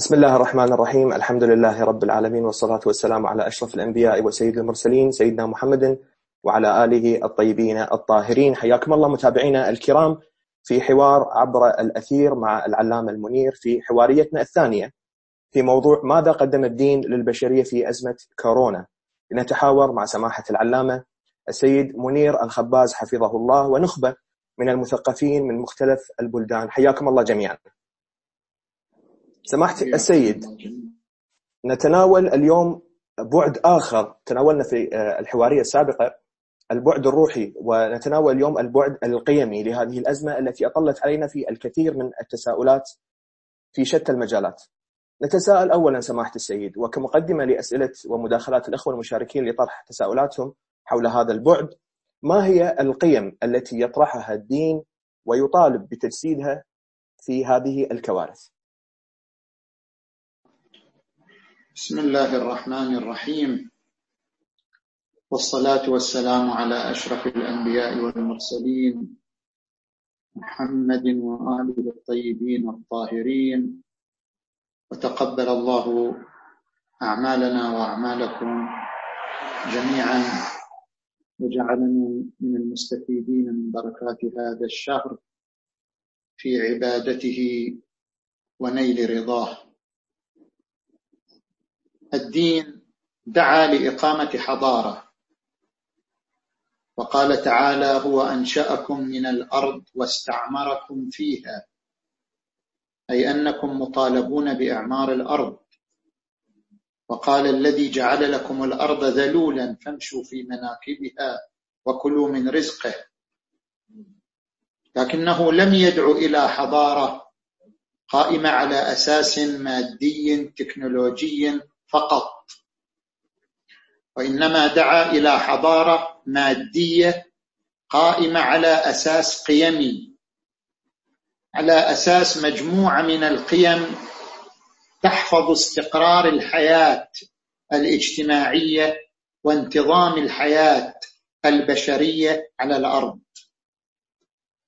بسم الله الرحمن الرحيم الحمد لله رب العالمين والصلاة والسلام على أشرف الأنبياء وسيد المرسلين سيدنا محمد وعلى آله الطيبين الطاهرين حياكم الله متابعينا الكرام في حوار عبر الأثير مع العلامة المنير في حواريتنا الثانية في موضوع ماذا قدم الدين للبشرية في أزمة كورونا لنتحاور مع سماحة العلامة السيد منير الخباز حفظه الله ونخبة من المثقفين من مختلف البلدان حياكم الله جميعا سماحة السيد نتناول اليوم بعد آخر تناولنا في آه، الحوارية السابقة البعد الروحي ونتناول اليوم البعد القيمي لهذه الأزمة التي أطلت علينا في الكثير من التساؤلات في شتى المجالات. نتساءل أولا سماحة السيد وكمقدمة لأسئلة ومداخلات الأخوة المشاركين لطرح تساؤلاتهم حول هذا البعد ما هي القيم التي يطرحها الدين ويطالب بتجسيدها في هذه الكوارث؟ بسم الله الرحمن الرحيم. والصلاة والسلام على أشرف الأنبياء والمرسلين محمد وآله الطيبين الطاهرين. وتقبل الله أعمالنا وأعمالكم جميعا وجعلنا من المستفيدين من بركات هذا الشهر في عبادته ونيل رضاه. الدين دعا لإقامة حضارة. وقال تعالى هو أنشأكم من الأرض واستعمركم فيها أي أنكم مطالبون بإعمار الأرض. وقال الذي جعل لكم الأرض ذلولا فامشوا في مناكبها وكلوا من رزقه. لكنه لم يدعو إلى حضارة قائمة على أساس مادي تكنولوجي فقط. وإنما دعا إلى حضارة مادية قائمة على أساس قيمي على أساس مجموعة من القيم تحفظ استقرار الحياة الاجتماعية وانتظام الحياة البشرية على الأرض.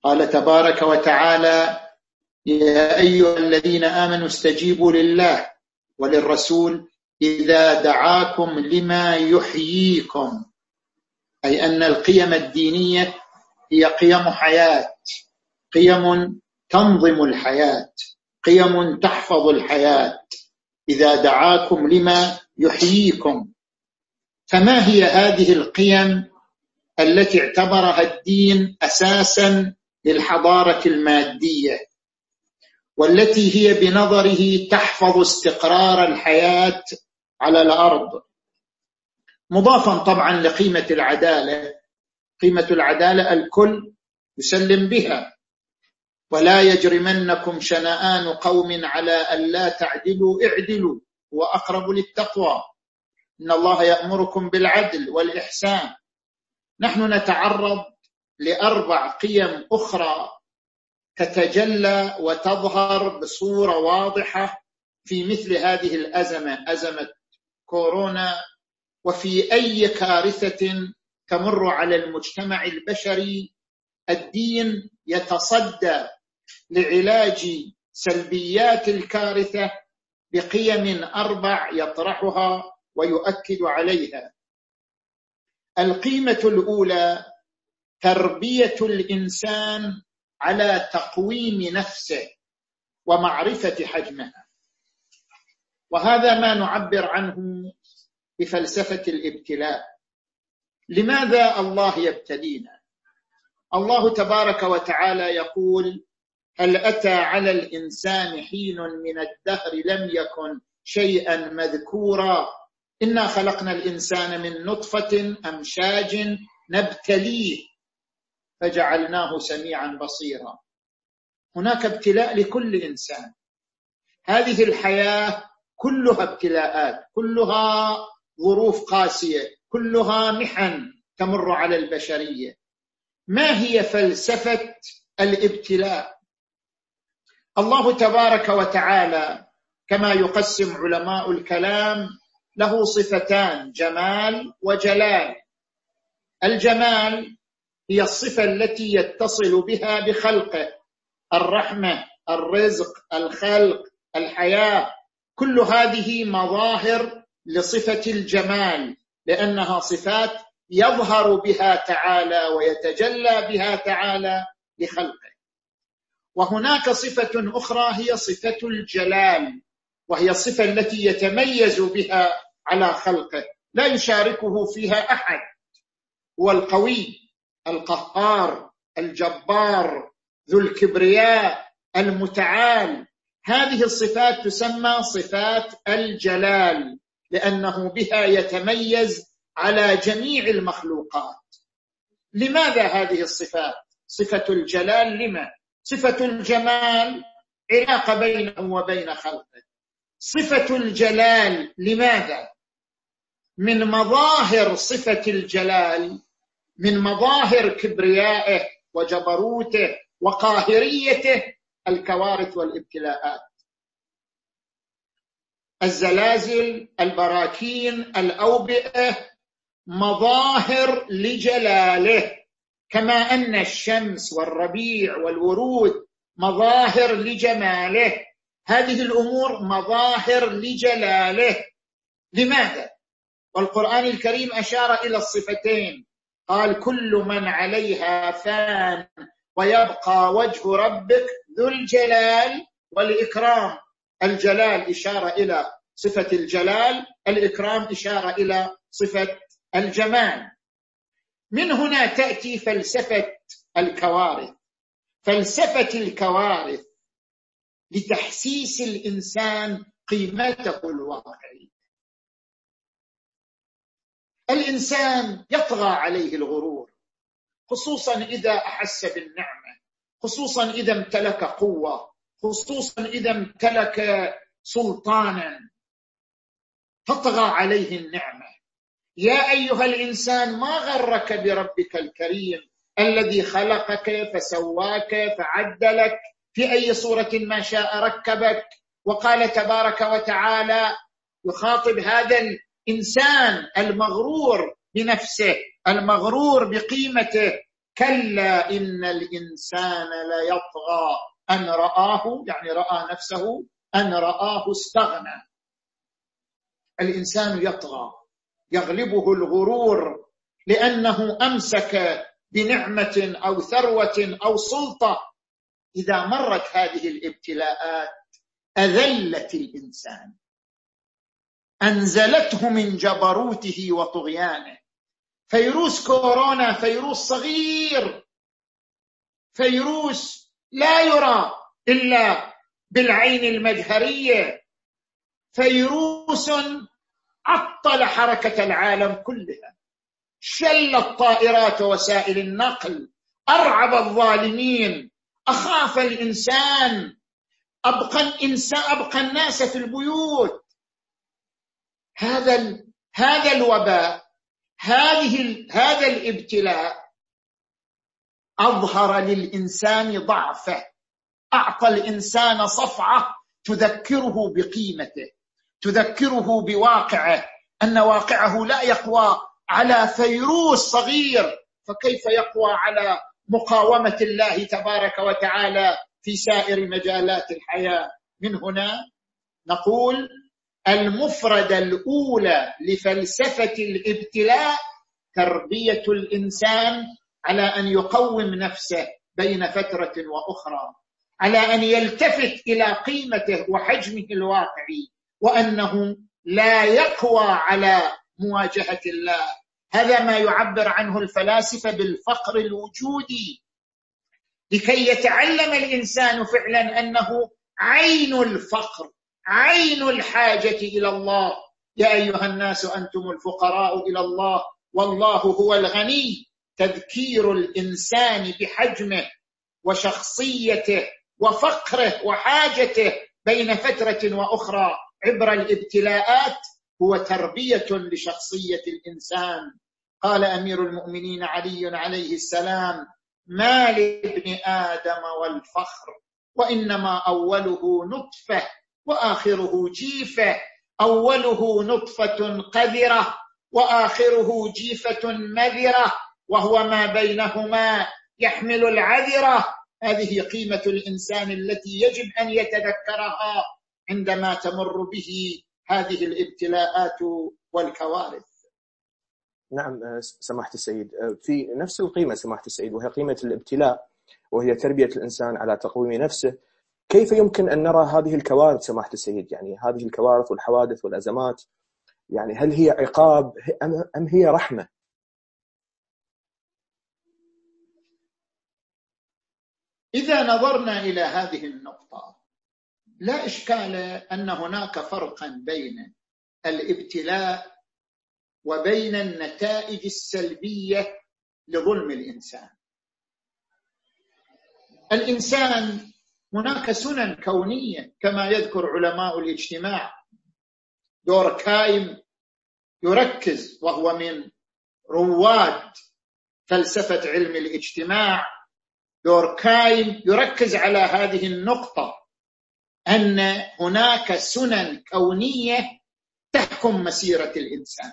قال تبارك وتعالى يا أيها الذين آمنوا استجيبوا لله وللرسول إذا دعاكم لما يحييكم أي أن القيم الدينية هي قيم حياة قيم تنظم الحياة قيم تحفظ الحياة. إذا دعاكم لما يحييكم فما هي هذه القيم التي اعتبرها الدين أساسا للحضارة المادية؟ والتي هي بنظره تحفظ استقرار الحياة على الأرض. مضافا طبعا لقيمة العدالة. قيمة العدالة الكل يسلم بها. ولا يجرمنكم شنآن قوم على ألا تعدلوا اعدلوا هو أقرب للتقوى. إن الله يأمركم بالعدل والإحسان. نحن نتعرض لأربع قيم أخرى تتجلى وتظهر بصورة واضحة في مثل هذه الأزمة أزمة كورونا وفي أي كارثة تمر على المجتمع البشري الدين يتصدى لعلاج سلبيات الكارثة بقيم أربع يطرحها ويؤكد عليها. القيمة الأولى تربية الإنسان على تقويم نفسه ومعرفة حجمها. وهذا ما نعبر عنه بفلسفة الابتلاء. لماذا الله يبتلينا؟ الله تبارك وتعالى يقول هل أتى على الإنسان حين من الدهر لم يكن شيئا مذكورا؟ إنا خلقنا الإنسان من نطفة أمشاج نبتليه فجعلناه سميعا بصيرا. هناك ابتلاء لكل إنسان. هذه الحياة كلها ابتلاءات كلها ظروف قاسية كلها محن تمر على البشرية. ما هي فلسفة الابتلاء؟ الله تبارك وتعالى كما يقسم علماء الكلام له صفتان جمال وجلال. الجمال هي الصفة التي يتصل بها بخلقه. الرحمة الرزق الخلق الحياة. كل هذه مظاهر لصفة الجمال لأنها صفات يظهر بها تعالى ويتجلى بها تعالى لخلقه. وهناك صفة أخرى هي صفة الجلال وهي الصفة التي يتميز بها على خلقه. لا يشاركه فيها أحد. هو القوي القهار الجبار ذو الكبرياء المتعال هذه الصفات تسمى صفات الجلال لأنه بها يتميز على جميع المخلوقات. لماذا هذه الصفات؟ صفة الجلال لما؟ صفة الجمال علاقة بينه وبين خلقه. صفة الجلال لماذا؟ من مظاهر صفة الجلال من مظاهر كبريائه وجبروته وقاهريته الكوارث والابتلاءات. الزلازل البراكين الأوبئة مظاهر لجلاله. كما أن الشمس والربيع والورود مظاهر لجماله. هذه الأمور مظاهر لجلاله. لماذا؟ والقرآن الكريم أشار إلى الصفتين. قال كل من عليها فان ويبقى وجه ربك ذو الجلال والإكرام. الجلال إشارة إلى صفة الجلال الإكرام إشارة إلى صفة الجمال. من هنا تأتي فلسفة الكوارث. فلسفة الكوارث لتحسيس الإنسان قيمته الواقعية. الإنسان يطغى عليه الغرور خصوصا إذا أحس بالنعمه خصوصا إذا امتلك قوة خصوصا إذا امتلك سلطانا. تطغى عليه النعمة. يا أيها الإنسان ما غرك بربك الكريم الذي خلقك فسواك فعدلك؟ في أي صورة ما شاء ركبك؟ وقال تبارك وتعالى يخاطب هذا الإنسان المغرور بنفسه المغرور بقيمته. كلا ان الانسان ليطغى ان راه يعني رأى نفسه ان راه استغنى. الإنسان يطغى يغلبه الغرور لأنه أمسك بنعمة أو ثروة أو سلطة. إذا مرت هذه الابتلاءات أذلت الإنسان. أنزلته من جبروته وطغيانه. فيروس كورونا فيروس صغير. فيروس لا يرى إلا بالعين المجهريه فيروس عطل حركة العالم كلها. شل الطائرات ووسائل النقل أرعب الظالمين أخاف الإنسان. أبقى الانسان أبقى الناس في البيوت. هذا هذا الوباء هذه هذا الابتلاء أظهر للإنسان ضعفه. أعطى الإنسان صفعة تذكره بقيمته تذكره بواقعه أن واقعه لا يقوى على فيروس صغير. فكيف يقوى على مقاومة الله تبارك وتعالى في سائر مجالات الحياة؟ من هنا نقول المفردة الأولى لفلسفة الابتلاء تربية الإنسان على أن يقوم نفسه بين فترة وأخرى على أن يلتفت إلى قيمته وحجمه الواقعي وأنه لا يقوى على مواجهة الله. هذا ما يعبر عنه الفلاسفة بالفقر الوجودي. لكي يتعلم الإنسان فعلا أنه عين الفقر. عين الحاجة إلى الله. يا أيها الناس أنتم الفقراء إلى الله. والله هو الغني. تذكير الإنسان بحجمه وشخصيته وفقره وحاجته بين فترة وأخرى عبر الابتلاءات هو تربية لشخصية الإنسان. قال أمير المؤمنين علي عليه السلام ما لابن آدم والفخر وإنما أوله نطفة وآخره جيفه أوله نطفة قذرة وآخره جيفة مذره وهو ما بينهما يحمل العذرة. هذه قيمة الإنسان التي يجب أن يتذكرها عندما تمر به هذه الابتلاءات والكوارث. نعم سماحة السيد. في نفس القيمة سماحة السيد وهي قيمة الابتلاء وهي تربية الإنسان على تقويم نفسه كيف يمكن أن نرى هذه الكوارث سماحة السيد؟ يعني هذه الكوارث والحوادث والأزمات يعني هل هي عقاب أم هي رحمة؟ إذا نظرنا إلى هذه النقطة لا إشكال أن هناك فرقا بين الابتلاء وبين النتائج السلبية لظلم الإنسان. الإنسان هناك سنن كونية كما يذكر علماء الاجتماع. دور كايم يركز وهو من رواد فلسفة علم الاجتماع. دور كايم يركز على هذه النقطة أن هناك سنن كونية تحكم مسيرة الإنسان.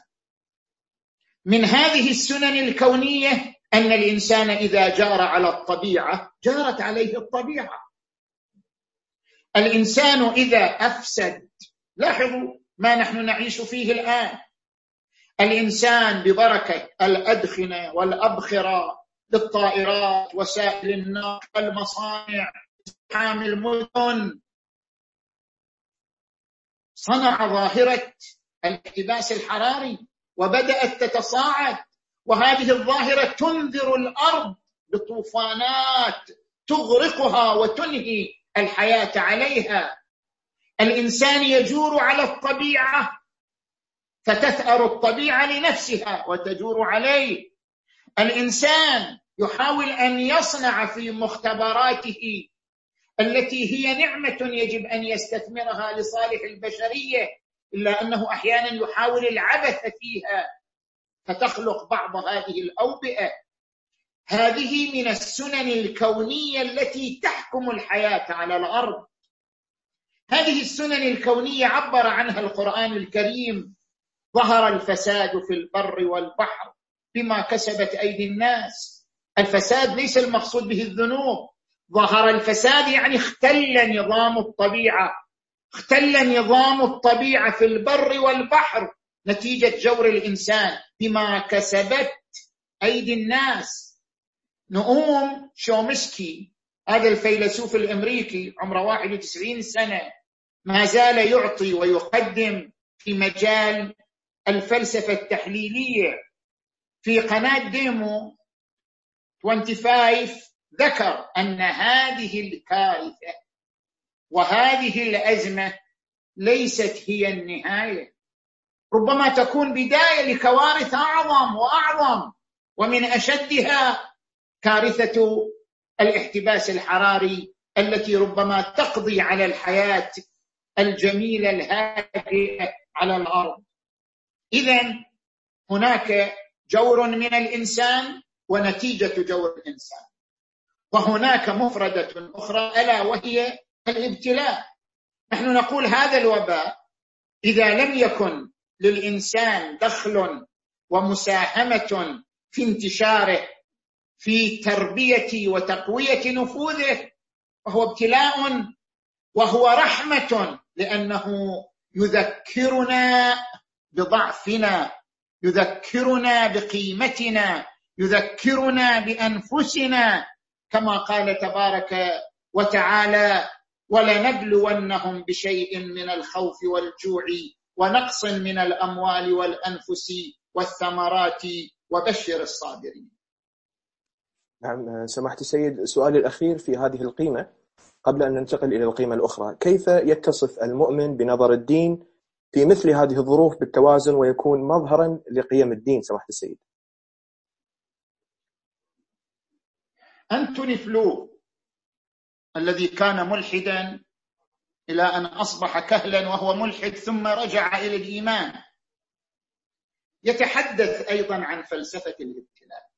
من هذه السنن الكونية أن الإنسان إذا جار على الطبيعة جارت عليه الطبيعة. الإنسان إذا أفسد لاحظوا ما نحن نعيش فيه الآن. الإنسان ببركة الأدخنة والأبخرة للطائرات وسائل النقل المصانع ازدحام المدن. صنع ظاهرة الاحتباس الحراري وبدأت تتصاعد وهذه الظاهرة تنذر الأرض بطوفانات تغرقها وتنهي الحياة عليها. الإنسان يجور على الطبيعة فتثأر الطبيعة لنفسها وتجور عليه. الإنسان يحاول أن يصنع في مختبراته التي هي نعمة يجب أن يستثمرها لصالح البشرية إلا أنه أحيانا يحاول العبث فيها. فتخلق بعض هذه الأوبئة هذه من السنن الكونية التي تحكم الحياة على الأرض. هذه السنن الكونية عبر عنها القرآن الكريم ظهر الفساد في البر والبحر بما كسبت أيدي الناس الفساد ليس المقصود به الذنوب. ظهر الفساد يعني اختل نظام الطبيعة. اختل نظام الطبيعة في البر والبحر نتيجة جور الإنسان بما كسبت أيدي الناس. نؤوم شومسكي هذا الفيلسوف الأمريكي عمره 91 سنة ما زال يعطي ويقدم في مجال الفلسفة التحليلية. في قناة ديمو 25 ذكر أن هذه الكارثة وهذه الأزمة ليست هي النهاية. ربما تكون بداية لكوارث أعظم وأعظم ومن أشدها كارثة الاحتباس الحراري التي ربما تقضي على الحياة الجميلة الهادئة على الأرض. إذا هناك جور من الإنسان ونتيجة جور الإنسان. وهناك مفردة أخرى ألا وهي الابتلاء. نحن نقول هذا الوباء إذا لم يكن للإنسان دخل ومساهمة في انتشاره في تربية وتقوية نفوذه فهو ابتلاء وهو رحمة لأنه يذكرنا بضعفنا يذكرنا بقيمتنا يذكرنا بأنفسنا كما قال تبارك وتعالى ولنبلونهم بشيء من الخوف والجوع ونقص من الأموال والأنفس والثمرات وبشر الصابرين. نعم سماحة السيد سؤالي الأخير في هذه القيمة قبل أن ننتقل إلى القيمة الأخرى. كيف يتصف المؤمن بنظر الدين في مثل هذه الظروف بالتوازن ويكون مظهرا لقيم الدين؟ سماحة السيد. أنتوني فلو الذي كان ملحدا إلى أن أصبح كهلا وهو ملحد ثم رجع إلى الإيمان. يتحدث أيضا عن فلسفة الابتلاء.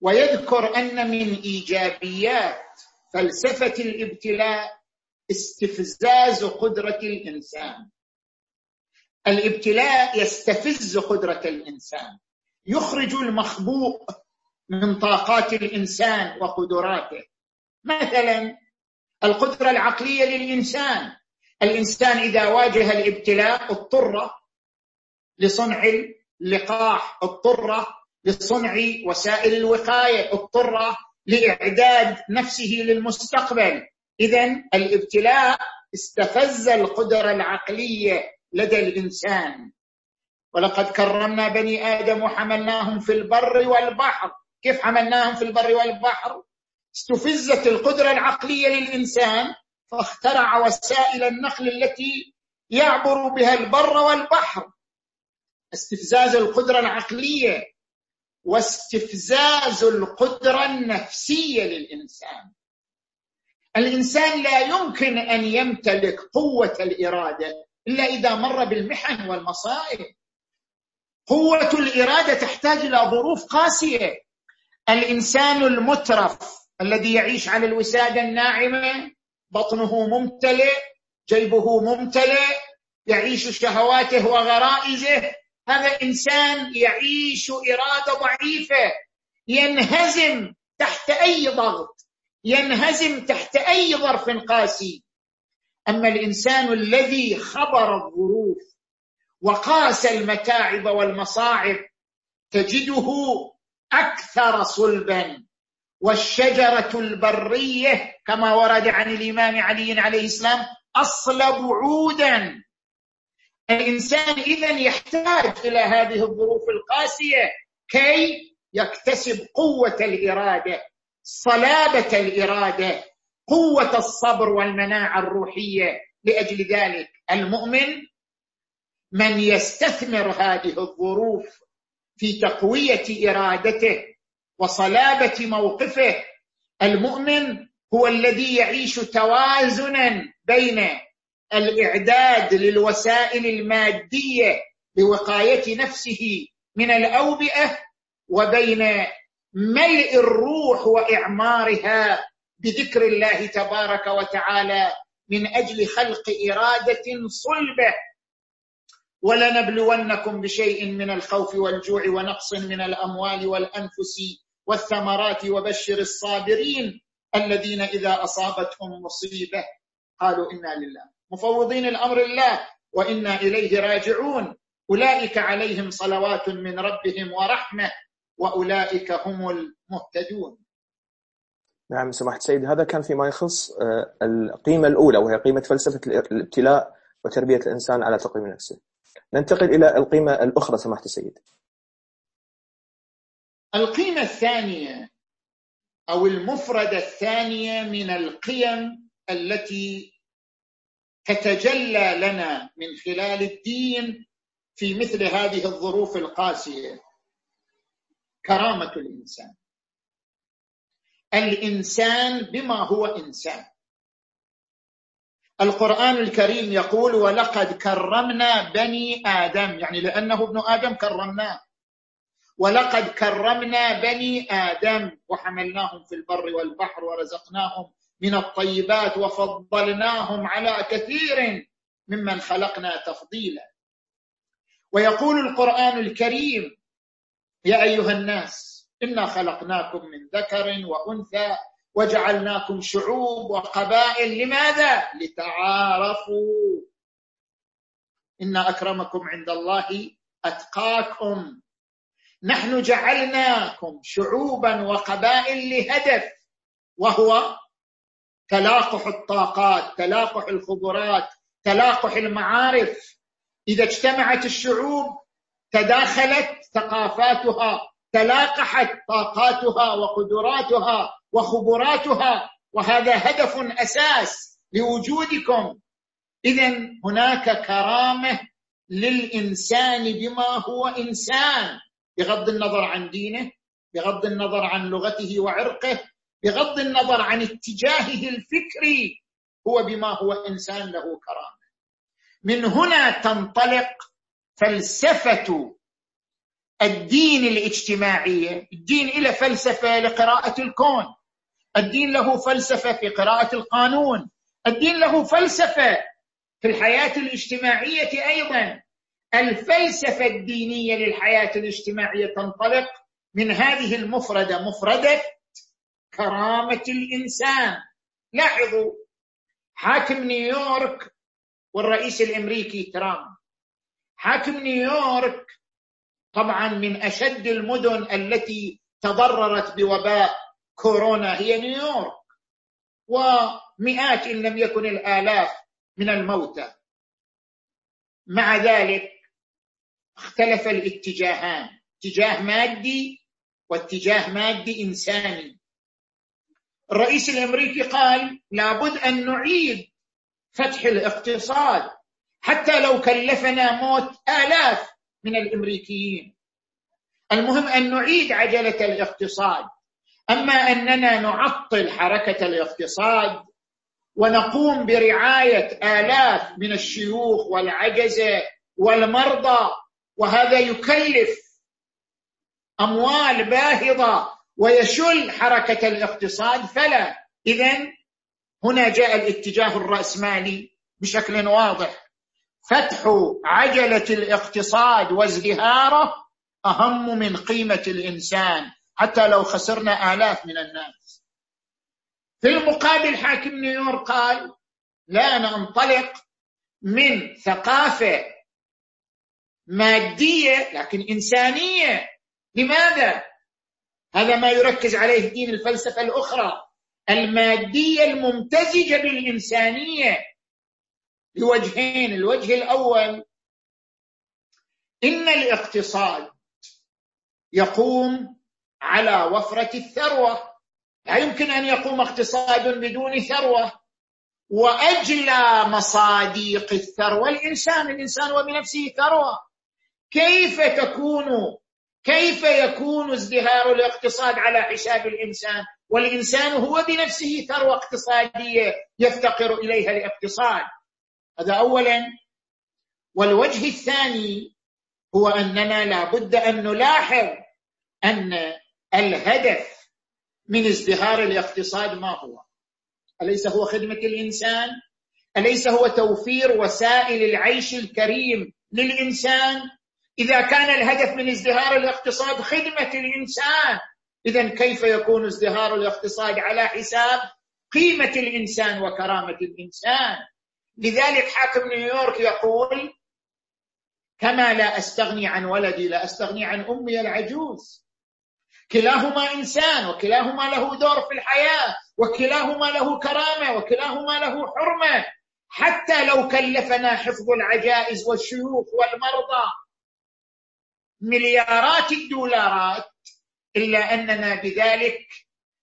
ويذكر أن من إيجابيات فلسفة الابتلاء استفزاز قدرة الإنسان. الابتلاء يستفز قدرة الإنسان. يخرج المخبوء من طاقات الإنسان وقدراته. مثلا القدرة العقلية للإنسان. الإنسان إذا واجه الابتلاء اضطر لصنع اللقاح اضطر لصنع وسائل الوقاية اضطر لإعداد نفسه للمستقبل. إذا الابتلاء استفز القدرة العقلية لدى الإنسان. ولقد كرمنا بني آدم وحملناهم في البر والبحر. كيف حملناهم في البر والبحر؟ استفزت القدرة العقلية للإنسان فاخترع وسائل النقل التي يعبر بها البر والبحر. استفزاز القدرة العقلية واستفزاز القدرة النفسية للإنسان. الإنسان لا يمكن أن يمتلك قوة الإرادة إلا إذا مر بالمحن والمصائب. قوة الإرادة تحتاج إلى ظروف قاسية. الإنسان المترف الذي يعيش على الوسادة الناعمة بطنه ممتلئ جيبه ممتلئ يعيش شهواته وغرائزه هذا إنسان يعيش إرادة ضعيفة. ينهزم تحت أي ضغط. ينهزم تحت أي ظرف قاسي. أما الإنسان الذي خبر الظروف وقاس المتاعب والمصاعب تجده أكثر صلبا. والشجرة البرية كما ورد عن الإمام علي عليه السلام أصلب عودا الإنسان إذا يحتاج إلى هذه الظروف القاسية كي يكتسب قوة الإرادة صلابة الإرادة قوة الصبر والمناعة الروحية. لأجل ذلك المؤمن من يستثمر هذه الظروف في تقوية إرادته وصلابة موقفه المؤمن هو الذي يعيش توازنا بين الإعداد للوسائل المادية لوقاية نفسه من الأوبئة وبين ملء الروح وإعمارها بذكر الله تبارك وتعالى من أجل خلق إرادة صلبة. ولنبلونكم بشيء من الخوف والجوع ونقص من الأموال والأنفس والثمرات وبشر الصابرين الذين إذا أصابتهم مصيبة قالوا إنا لله. مفوضين الأمر الله وإنا إليه راجعون أولئك عليهم صلوات من ربهم ورحمة وأولئك هم المهتدون. نعم سماحة سيد هذا كان فيما يخص آه، القيمة الأولى وهي قيمة فلسفة الابتلاء وتربية الإنسان على تقويم نفسه. ننتقل إلى القيمة الأخرى سماحة السيد. القيمة الثانية أو المفردة الثانية من القيم التي تتجلى لنا من خلال الدين في مثل هذه الظروف القاسية. كرامة الإنسان. الإنسان بما هو إنسان. القرآن الكريم يقول ولقد كرمنا بني آدم. يعني لأنه ابن آدم كرمناه. ولقد كرمنا بني آدم وحملناهم في البر والبحر ورزقناهم من الطيبات وفضلناهم على كثير ممن خلقنا تفضيلا. ويقول القرآن الكريم يا أيها الناس إنا خلقناكم من ذكر وأنثى وجعلناكم شعوب وقبائل. لماذا؟ لتعارفوا. إن أكرمكم عند الله أتقاكم. نحن جعلناكم شعوبا وقبائل لهدف وهو تلاقح الطاقات تلاقح الخبرات تلاقح المعارف. إذا اجتمعت الشعوب تداخلت ثقافاتها تلاقحت طاقاتها وقدراتها وخبراتها وهذا هدف أساس لوجودكم. اذا هناك كرامة للإنسان بما هو إنسان بغض النظر عن دينه بغض النظر عن لغته وعرقه. بغض النظر عن اتجاهه الفكري هو بما هو إنسان له كرامة. من هنا تنطلق فلسفة الدين الاجتماعيه الدين له فلسفة لقراءة الكون. الدين له فلسفة في قراءة القانون. الدين له فلسفة في الحياة الاجتماعية أيضا. الفلسفة الدينية للحياة الاجتماعية تنطلق من هذه المفردة مفردة كرامة الإنسان. لاحظوا حاكم نيويورك والرئيس الأمريكي ترامب. حاكم نيويورك طبعا من أشد المدن التي تضررت بوباء كورونا هي نيويورك. ومئات إن لم يكن الآلاف من الموتى. مع ذلك اختلف الاتجاهان اتجاه مادي واتجاه مادي إنساني. الرئيس الأمريكي قال لابد أن نعيد فتح الاقتصاد حتى لو كلفنا موت آلاف من الأمريكيين. المهم أن نعيد عجلة الاقتصاد. أما أننا نعطل حركة الاقتصاد ونقوم برعاية آلاف من الشيوخ والعجزة والمرضى وهذا يكلف أموال باهظة ويشل حركة الاقتصاد. فلا اذا هنا جاء الاتجاه الرأسمالي بشكل واضح. فتح عجلة الاقتصاد وازدهاره أهم من قيمة الإنسان حتى لو خسرنا آلاف من الناس. في المقابل حاكم نيويورك قال لا ننطلق من ثقافة مادية لكن إنسانية. لماذا؟ هذا ما يركز عليه دين الفلسفة الأخرى المادية الممتزجة بالإنسانية. لوجهين الوجه الأول إن الاقتصاد يقوم على وفرة الثروة. لا يمكن أن يقوم اقتصاد بدون ثروة. واجلى مصاديق الثروة الإنسان الإنسان هو بنفسه ثروة. كيف تكون كيف يكون ازدهار الاقتصاد على حساب الإنسان؟ والإنسان هو بنفسه ثروة اقتصادية يفتقر إليها الاقتصاد. هذا اولا. والوجه الثاني هو أننا لابد أن نلاحظ أن الهدف من ازدهار الاقتصاد ما هو؟ أليس هو خدمة الإنسان؟ أليس هو توفير وسائل العيش الكريم للإنسان؟ إذا كان الهدف من ازدهار الاقتصاد خدمة الإنسان اذا كيف يكون ازدهار الاقتصاد على حساب قيمة الإنسان وكرامة الإنسان؟ لذلك حاكم نيويورك يقول كما لا أستغني عن ولدي لا أستغني عن أمي العجوز. كلاهما إنسان وكلاهما له دور في الحياة وكلاهما له كرامة وكلاهما له حرمة. حتى لو كلفنا حفظ العجائز والشيوخ والمرضى مليارات الدولارات إلا أننا بذلك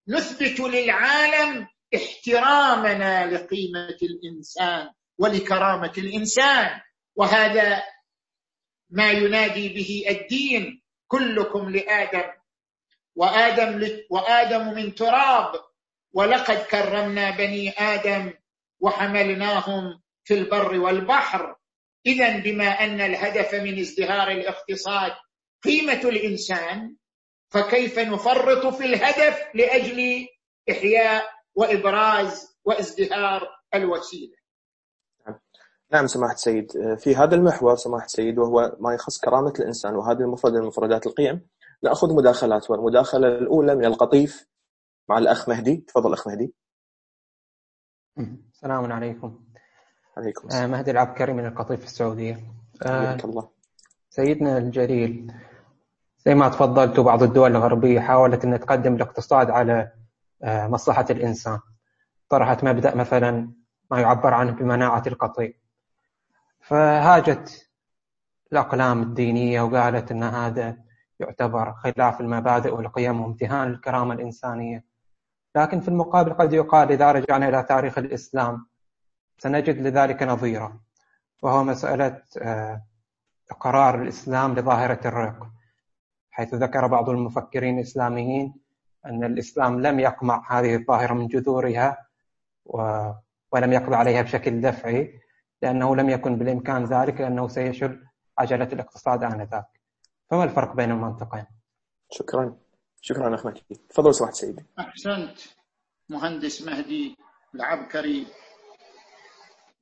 نثبت للعالم احترامنا لقيمة الإنسان ولكرامة الإنسان. وهذا ما ينادي به الدين كلكم لآدم وآدم وآدم من تراب ولقد كرمنا بني آدم وحملناهم في البر والبحر. إذا بما أن الهدف من ازدهار الاقتصاد قيمة الإنسان فكيف نفرط في الهدف لأجل إحياء وإبراز وازدهار الوسيلة؟ نعم سماحة سيد في هذا المحور سماحة سيد وهو ما يخص كرامة الإنسان وهذه المفردة من مفردات القيم نأخذ مداخلات. والمداخلة الأولى من القطيف مع الأخ مهدي. تفضل أخ مهدي. السلام عليكم. عليكم السلام. مهدي العبكري من القطيف السعودية. حياك الله. سيدنا الجليل زي ما تفضلت بعض الدول الغربية حاولت أن تقدم الاقتصاد على مصلحة الإنسان. طرحت مبدأ مثلا ما يعبر عنه بمناعة القطيع. فهاجت الأقلام الدينية وقالت أن هذا يعتبر خلاف المبادئ والقيم وامتهان الكرامة الإنسانية. لكن في المقابل قد يقال إذا رجعنا إلى تاريخ الإسلام سنجد لذلك نظيرا وهو مسألة قرار الإسلام لظاهرة الرق حيث ذكر بعض المفكرين الإسلاميين أن الإسلام لم يقمع هذه الظاهرة من جذورها ولم يقضي عليها بشكل دفعي لأنه لم يكن بالإمكان ذلك لأنه سيشل عجلة الاقتصاد آنذاك. فما الفرق بين المنطقين؟ شكرا. شكرا أخ مهدي تفضل سماحة سيدي أحسنت مهندس مهدي العبكري.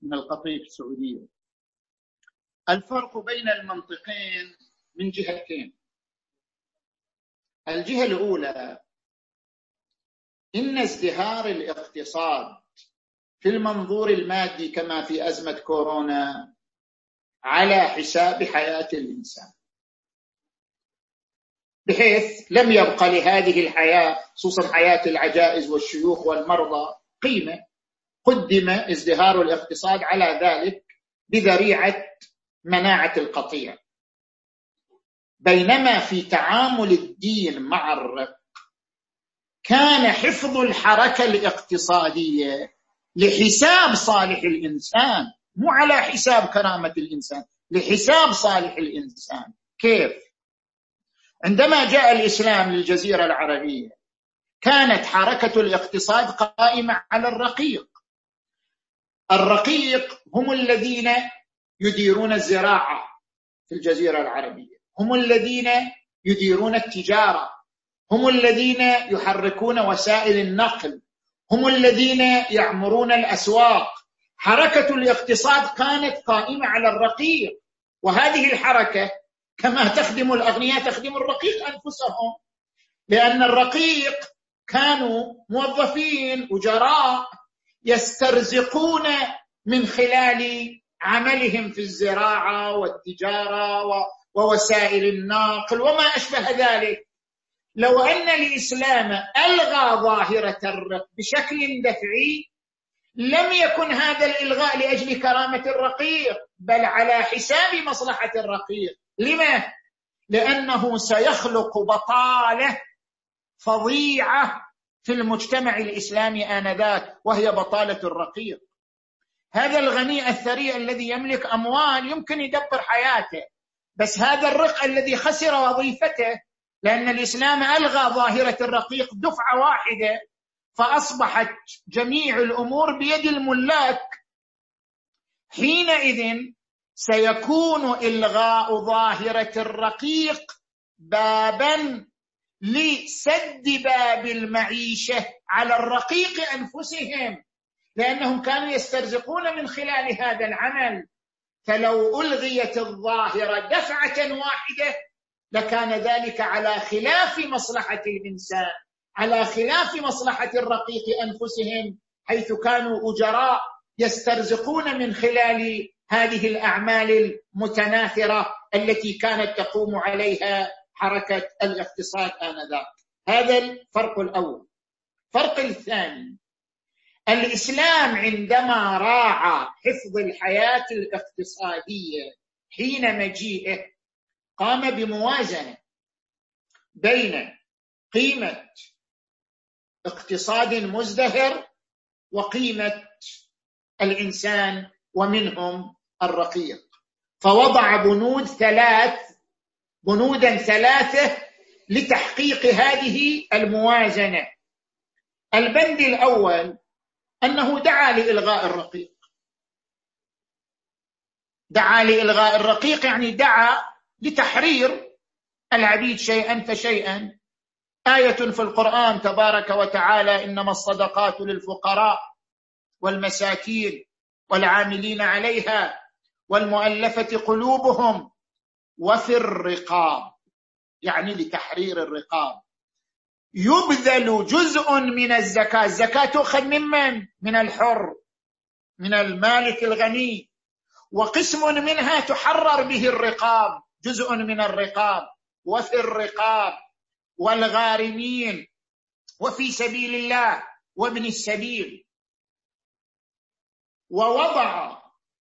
من القطيف السعودية. الفرق بين المنطقين من جهتين. الجهة الأولى إن ازدهار الاقتصاد في المنظور المادي كما في أزمة كورونا على حساب حياة الإنسان. بحيث لم يبق لهذه الحياة خصوصا حياة العجائز والشيوخ والمرضى قيمة. قدم ازدهار الاقتصاد على ذلك بذريعة مناعة القطيع. بينما في تعامل الدين مع الرق كان حفظ الحركة الاقتصادية لحساب صالح الإنسان مو على حساب كرامة الإنسان لحساب صالح الإنسان. كيف؟ عندما جاء الإسلام للجزيرة العربية كانت حركة الاقتصاد قائمة على الرقيق. الرقيق هم الذين يديرون الزراعة في الجزيرة العربية. هم الذين يديرون التجارة. هم الذين يحركون وسائل النقل. هم الذين يعمرون الأسواق. حركة الاقتصاد كانت قائمة على الرقيق. وهذه الحركة كما تخدم الأغنياء تخدم الرقيق أنفسهم. لأن الرقيق كانوا موظفين اجراء يسترزقون من خلال عملهم في الزراعة والتجارة ووسائل النقل وما أشبه ذلك. لو أن الإسلام ألغى ظاهرة الرق بشكل دفعي لم يكن هذا الإلغاء لأجل كرامة الرقيق بل على حساب مصلحة الرقيق. لما؟ لأنه سيخلق بطالة فظيعة في المجتمع الإسلامي آنذاك وهي بطالة الرقيق. هذا الغني الثري الذي يملك أموال يمكن يدبر حياته بس هذا الرق الذي خسر وظيفته لأن الإسلام ألغى ظاهرة الرقيق دفعة واحدة فأصبحت جميع الأمور بيد الملاك. حينئذ سيكون إلغاء ظاهرة الرقيق بابا لسد باب المعيشة على الرقيق أنفسهم لأنهم كانوا يسترزقون من خلال هذا العمل. فلو ألغيت الظاهرة دفعة واحدة لكان ذلك على خلاف مصلحة الإنسان على خلاف مصلحة الرقيق أنفسهم حيث كانوا أجراء يسترزقون من خلال هذه الأعمال المتناثرة التي كانت تقوم عليها. حركة الاقتصاد آنذاك. هذا الفرق الأول. الفرق الثاني الإسلام عندما راعى حفظ الحياة الاقتصادية حين مجيئه قام بموازنة بين قيمة اقتصاد مزدهر وقيمة الإنسان ومنهم الرقيق. فوضع بنود ثلاث بنودا ثلاثة لتحقيق هذه الموازنة. البند الأول أنه دعا لإلغاء الرقيق. دعا لإلغاء الرقيق يعني دعا لتحرير العبيد شيئا فشيئا. آية في القرآن تبارك وتعالى إنما الصدقات للفقراء والمساكين والعاملين عليها والمؤلفة قلوبهم وفي الرقاب يعني لتحرير الرقاب. يبذل جزء من الزكاة. الزكاة تؤخذ ممن من الحر من المالك الغني. وقسم منها تحرر به الرقاب جزء من الرقاب. وفي الرقاب والغارمين. وفي سبيل الله وابن السبيل. ووضع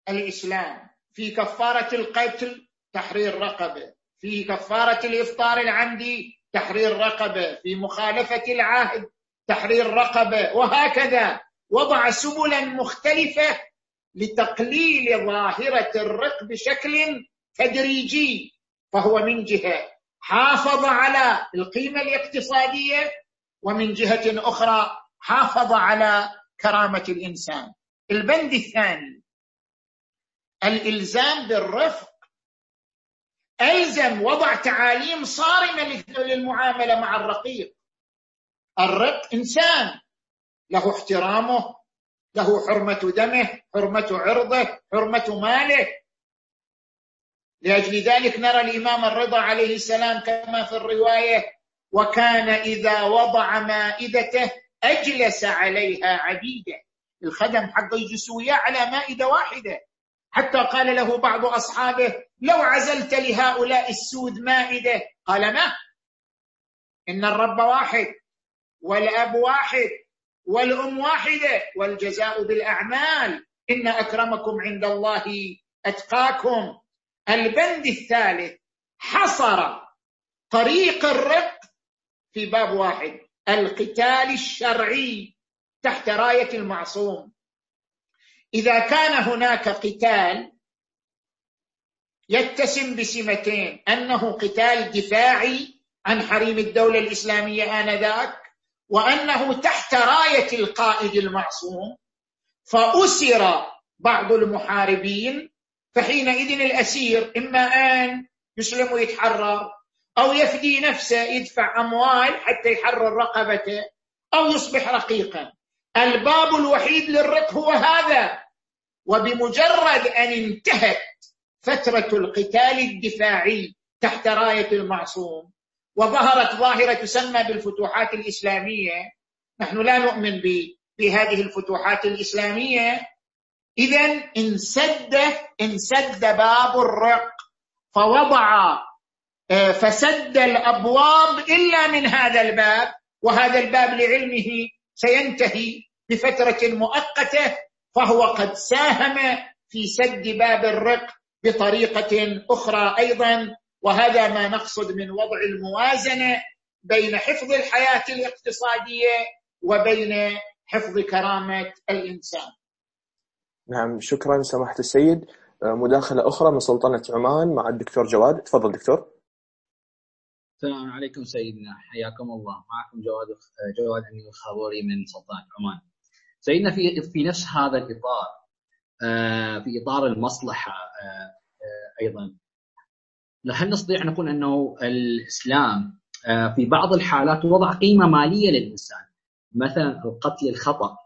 الإسلام في كفارة القتل تحرير رقبة في كفارة الإفطار العمدي تحرير رقبة في مخالفة العهد تحرير رقبة وهكذا. وضع سبلا مختلفة لتقليل ظاهرة الرق بشكل تدريجي فهو من جهة حافظ على القيمة الاقتصادية ومن جهة أخرى حافظ على كرامة الإنسان. البند الثاني الإلزام بالرفق ألزم وضع تعاليم صارمة للمعاملة مع الرقيق. الرق إنسان. له احترامه له حرمة دمه حرمة عرضه حرمة ماله. لأجل ذلك نرى الإمام الرضا عليه السلام كما في الرواية وكان إذا وضع مائدته أجلس عليها عبيده. الخدم حق يجلسوا على مائدة واحدة. حتى قال له بعض أصحابه لو عزلت لهؤلاء السود مائدة؟ قال ما. إن الرب واحد والأب واحد والأم واحدة والجزاء بالأعمال. إن أكرمكم عند الله أتقاكم. البند الثالث حصر طريق الرق في باب واحد القتال الشرعي تحت راية المعصوم. إذا كان هناك قتال يتسم بسمتين أنه قتال دفاعي عن حريم الدولة الإسلامية آنذاك وأنه تحت راية القائد المعصوم فأسر بعض المحاربين فحينئذ الأسير إما أن يسلم ويتحرر أو يفدي نفسه يدفع أموال حتى يحرر رقبته أو يصبح رقيقا. الباب الوحيد للرق هو هذا. وبمجرد أن انتهت فترة القتال الدفاعي تحت راية المعصوم وظهرت ظاهرة تسمى بالفتوحات الإسلامية نحن لا نؤمن بهذه الفتوحات الإسلامية. إذا انسد انسد باب الرق فوضع آه، فسد الأبواب إلا من هذا الباب وهذا الباب لعلمه سينتهي بفترة مؤقتة فهو قد ساهم في سد باب الرق بطريقة أخرى أيضا وهذا ما نقصد من وضع الموازنة بين حفظ الحياة الاقتصادية وبين حفظ كرامة الإنسان. نعم شكرا سماحة السيد آه، مداخلة أخرى من سلطنة عمان مع الدكتور جواد تفضل دكتور. السلام عليكم سيدنا حياكم الله. معكم جواد جواد أمين الخابوري من سلطنه عمان. سيدنا في في نفس هذا الإطار آه، في إطار المصلحة آه، آه، أيضا هل نستطيع نقول أنه الإسلام في بعض الحالات وضع قيمة مالية للإنسان؟ مثلا القتل الخطأ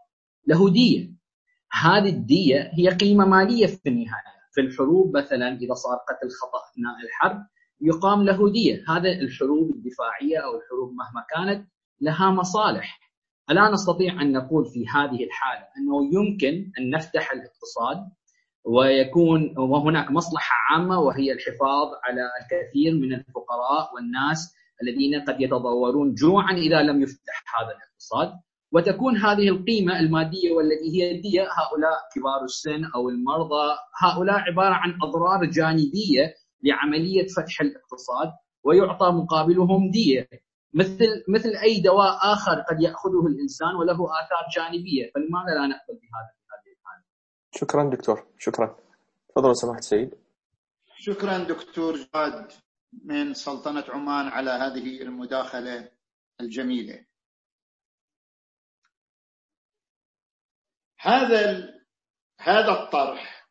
له دية. هذه الدية هي قيمة مالية في النهاية. في الحروب مثلا إذا صار قتل خطأ اثناء الحرب يقام له دية. هذا الحروب الدفاعية أو الحروب مهما كانت لها مصالح. ألا نستطيع أن نقول في هذه الحالة أنه يمكن أن نفتح الاقتصاد ويكون وهناك مصلحة عامة وهي الحفاظ على الكثير من الفقراء والناس الذين قد يتضورون جوعا إذا لم يفتح هذا الاقتصاد. وتكون هذه القيمة المادية والتي هي الدية هؤلاء كبار السن أو المرضى هؤلاء عبارة عن أضرار جانبية لعملية فتح الاقتصاد ويعطى مقابلهم دية. مثل مثل أي دواء آخر قد يأخذه الإنسان وله آثار جانبية. فلماذا لا نأخذ بهذا هذه الحالة؟ شكرا دكتور. شكرا. تفضل سماحة السيد. شكرا دكتور جاد من سلطنة عمان على هذه المداخلة الجميلة. هذا هذا الطرح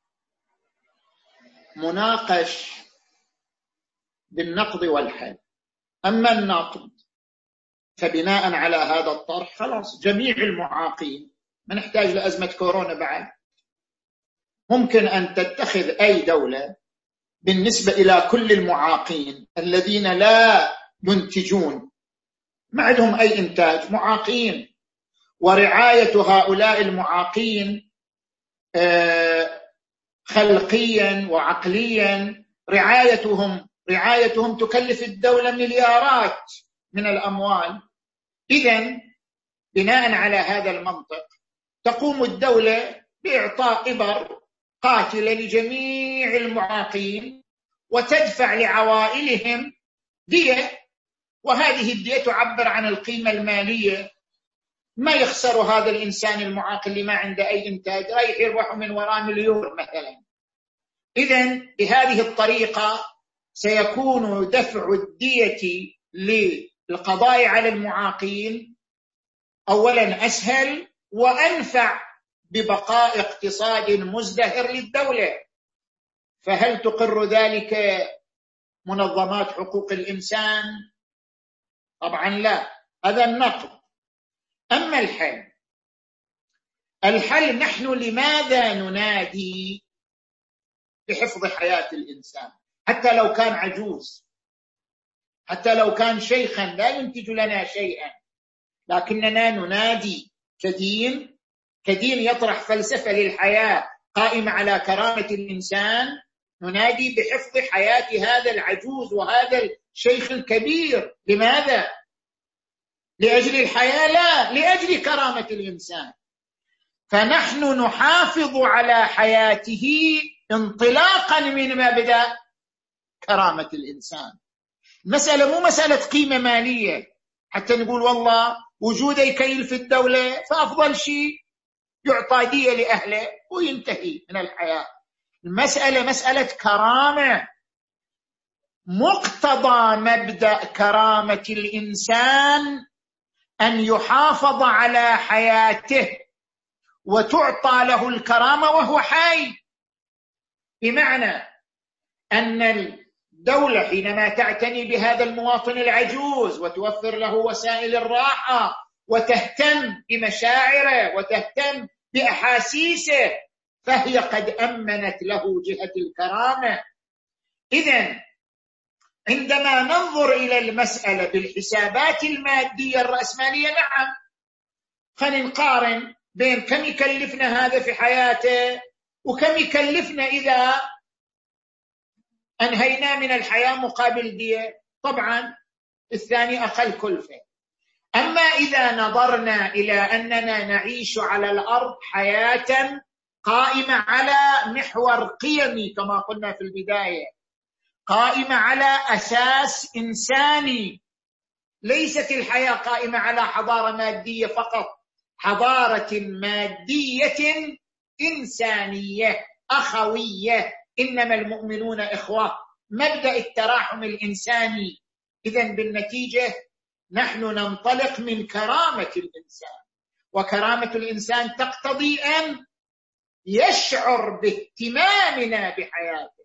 مناقش بالنقض والحل أما النقد فبناء على هذا الطرح خلاص جميع المعاقين ما نحتاج لأزمة كورونا بعد ممكن أن تتخذ أي دولة بالنسبة إلى كل المعاقين الذين لا ينتجون. ما عندهم أي إنتاج معاقين. ورعاية هؤلاء المعاقين آه، خلقيا وعقليا رعايتهم رعايتهم تكلف الدولة مليارات من الأموال. إذا بناء على هذا المنطق تقوم الدولة بإعطاء إبر قاتلة لجميع المعاقين وتدفع لعوائلهم دية. وهذه الدية تعبر عن القيمة المالية. ما يخسر هذا الإنسان المعاق اللي ما عنده أي إنتاج؟ رايح يربح من وراء مليون مثلا. إذا بهذه الطريقة سيكون دفع الدية للقضاء على المعاقين اولا أسهل وأنفع ببقاء اقتصاد مزدهر للدولة. فهل تقر ذلك منظمات حقوق الإنسان؟ طبعا لا هذا النقد. أما الحل الحل نحن لماذا ننادي بحفظ حياة الإنسان؟ حتى لو كان عجوز. حتى لو كان شيخا لا ينتج لنا شيئا. لكننا ننادي كدين كدين يطرح فلسفة للحياة قائمة على كرامة الإنسان. ننادي بحفظ حياة هذا العجوز وهذا الشيخ الكبير. لماذا؟ لأجل الحياة؟ لا لأجل كرامة الإنسان. فنحن نحافظ على حياته انطلاقا من مبدأ كرامة الإنسان. المساله مو مسألة قيمة مالية. حتى نقول والله وجوده يكيل في الدولة فأفضل شيء يعطى دية لأهله وينتهي من الحياة. المسألة مسألة كرامة. مقتضى مبدأ كرامة الإنسان أن يحافظ على حياته وتعطى له الكرامة وهو حي. بمعنى أن الدولة حينما تعتني بهذا المواطن العجوز وتوفر له وسائل الراحة وتهتم بمشاعره وتهتم بأحاسيسه فهي قد أمنت له جهة الكرامة. اذا عندما ننظر إلى المسألة بالحسابات المادية الرأسمالية نعم خلينا نقارن بين كم يكلفنا هذا في حياته وكم يكلفنا إذا أنهينا من الحياة مقابل دية طبعا الثاني أقل كلفة. أما إذا نظرنا إلى أننا نعيش على الأرض حياة قائمة على محور قيمي كما قلنا في البداية قائمة على أساس إنساني. ليست الحياة قائمة على حضارة مادية فقط حضارة مادية إنسانية أخوية. إنما المؤمنون إخوة مبدأ التراحم الإنساني. اذا بالنتيجة نحن ننطلق من كرامة الإنسان. وكرامة الإنسان تقتضي أن يشعر باهتمامنا بحياته.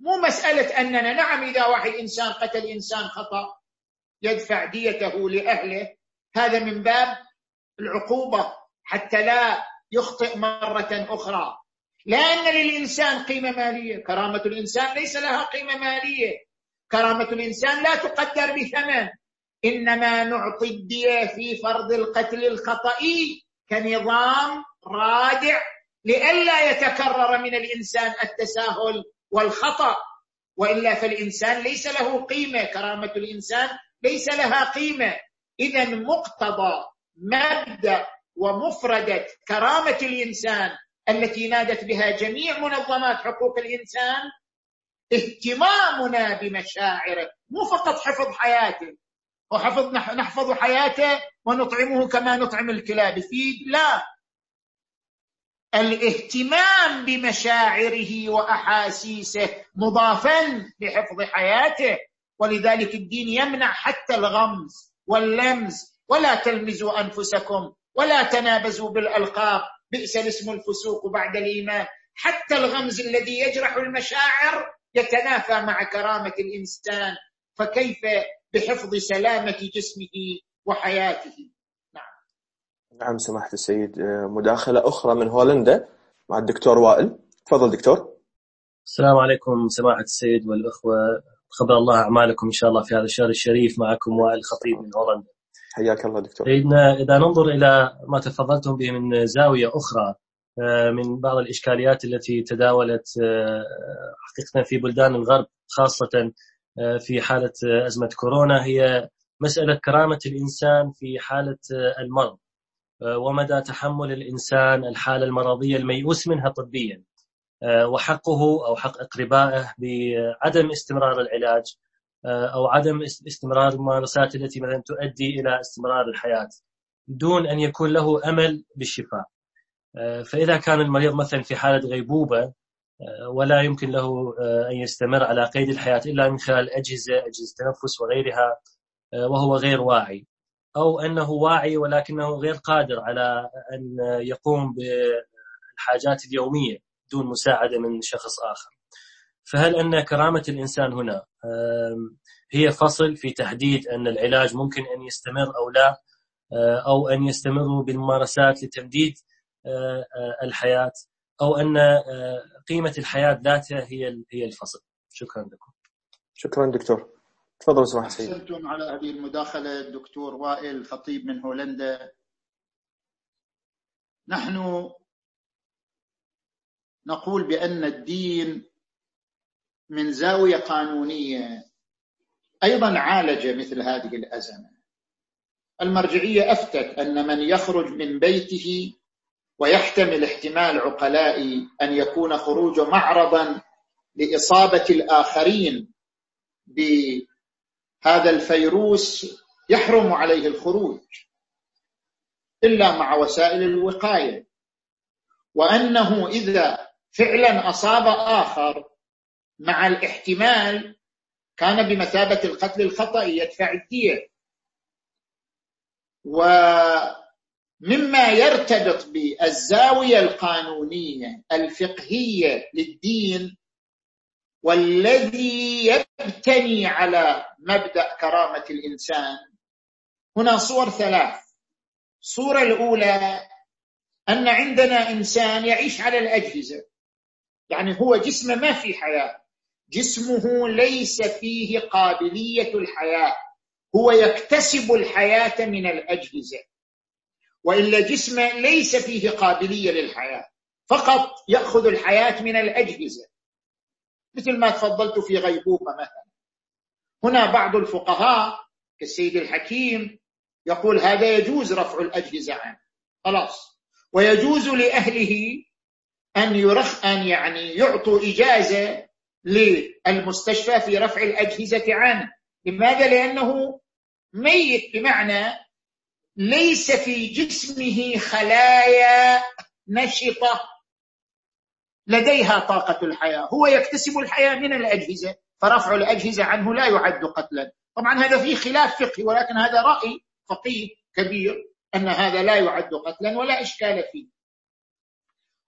مو مسألة أننا نعم إذا واحد إنسان قتل إنسان خطأ يدفع ديته لأهله. هذا من باب العقوبة حتى لا يخطئ مرة أخرى. لا ان للإنسان قيمة مالية. كرامة الإنسان ليس لها قيمة مالية. كرامة الإنسان لا تقدر بثمن. إنما نعطي الدية في فرض القتل الخطئي كنظام رادع لئلا يتكرر من الإنسان التساهل والخطأ. وإلا فالإنسان ليس له قيمة. كرامة الإنسان ليس لها قيمة. اذا مقتضى مبدأ ومفردة كرامة الإنسان التي نادت بها جميع منظمات حقوق الإنسان اهتمامنا بمشاعره مو فقط حفظ حياته. وحفظ نحفظ حياته ونطعمه كما نطعم الكلاب. يفيد لا. الاهتمام بمشاعره وأحاسيسه مضافا لحفظ حياته. ولذلك الدين يمنع حتى الغمز واللمز. ولا تلمزوا أنفسكم ولا تنابزوا بالألقاب. بئس الاسم الفسوق بعد الإيمان. حتى الغمز الذي يجرح المشاعر يتنافى مع كرامة الإنسان فكيف بحفظ سلامة جسمه وحياته؟ نعم. نعم سماحة السيد مداخلة أخرى من هولندا مع الدكتور وائل. تفضل دكتور. السلام عليكم سماحة السيد والأخوة. خبر الله أعمالكم إن شاء الله في هذا الشهر الشريف معكم وائل خطيب من هولندا. حياك الله دكتور. سيدنا إذا ننظر إلى ما تفضلتم به من زاوية أخرى آه، من بعض الإشكاليات التي تداولت آه، حقيقة في بلدان الغرب خاصة آه، في حالة أزمة كورونا هي مسألة كرامة الإنسان في حالة المرض ومدى تحمل الإنسان الحالة المرضية الميؤوس منها طبيا وحقه أو حق أقربائه بعدم استمرار العلاج أو عدم استمرار الممارسات التي مثلا تؤدي إلى استمرار الحياة دون أن يكون له أمل بالشفاء. آه، فإذا كان المريض مثلا في حالة غيبوبة آه، ولا يمكن له أن يستمر على قيد الحياة إلا من خلال أجهزة أجهزة تنفس وغيرها وهو غير واعي أو أنه واعي ولكنه غير قادر على أن يقوم بالحاجات اليومية دون مساعدة من شخص آخر. فهل أن كرامة الإنسان هنا هي فصل في تحديد أن العلاج ممكن أن يستمر أو لا آه، أو أن يستمروا بالممارسات لتمديد آه، آه، الحياة أو أن قيمة الحياة ذاتها هي هي الفصل. شكرا لكم. شكرا دكتور. تفضل سماحه سيد احسنتم على هذه المداخلة الدكتور وائل خطيب من هولندا. نحن نقول بأن الدين من زاوية قانونية أيضا عالج مثل هذه الأزمة. المرجعية أفتت أن من يخرج من بيته ويحتمل احتمال عقلائي أن يكون خروجه معرضا لإصابة الآخرين بهذا الفيروس يحرم عليه الخروج إلا مع وسائل الوقاية. وأنه إذا فعلا أصاب آخر مع الاحتمال كان بمثابة القتل الخطأ يدفع الدية. ومما يرتبط بالزاوية القانونية الفقهية للدين والذي يبتني على مبدأ كرامة الإنسان هنا صور ثلاث. الصورة الأولى أن عندنا إنسان يعيش على الأجهزة يعني هو جسمه ما في حياة. جسمه ليس فيه قابلية الحياة. هو يكتسب الحياة من الأجهزة. وإلا جسمه ليس فيه قابلية للحياة. فقط يأخذ الحياة من الأجهزة. مثل ما تفضلت في غيبوبة مثلا. هنا بعض الفقهاء كالسيد الحكيم يقول هذا يجوز رفع الأجهزة عنه. خلاص. ويجوز لأهله أن يرخ أن يعني يعطوا إجازة للمستشفى في رفع الأجهزة عنه لماذا؟ لأنه ميت بمعنى ليس في جسمه خلايا نشطة. لديها طاقة الحياة. هو يكتسب الحياة من الأجهزة فرفع الأجهزة عنه لا يعد قتلا. طبعا هذا فيه خلاف فقهي ولكن هذا رأي فقيه كبير أن هذا لا يعد قتلا ولا إشكال فيه.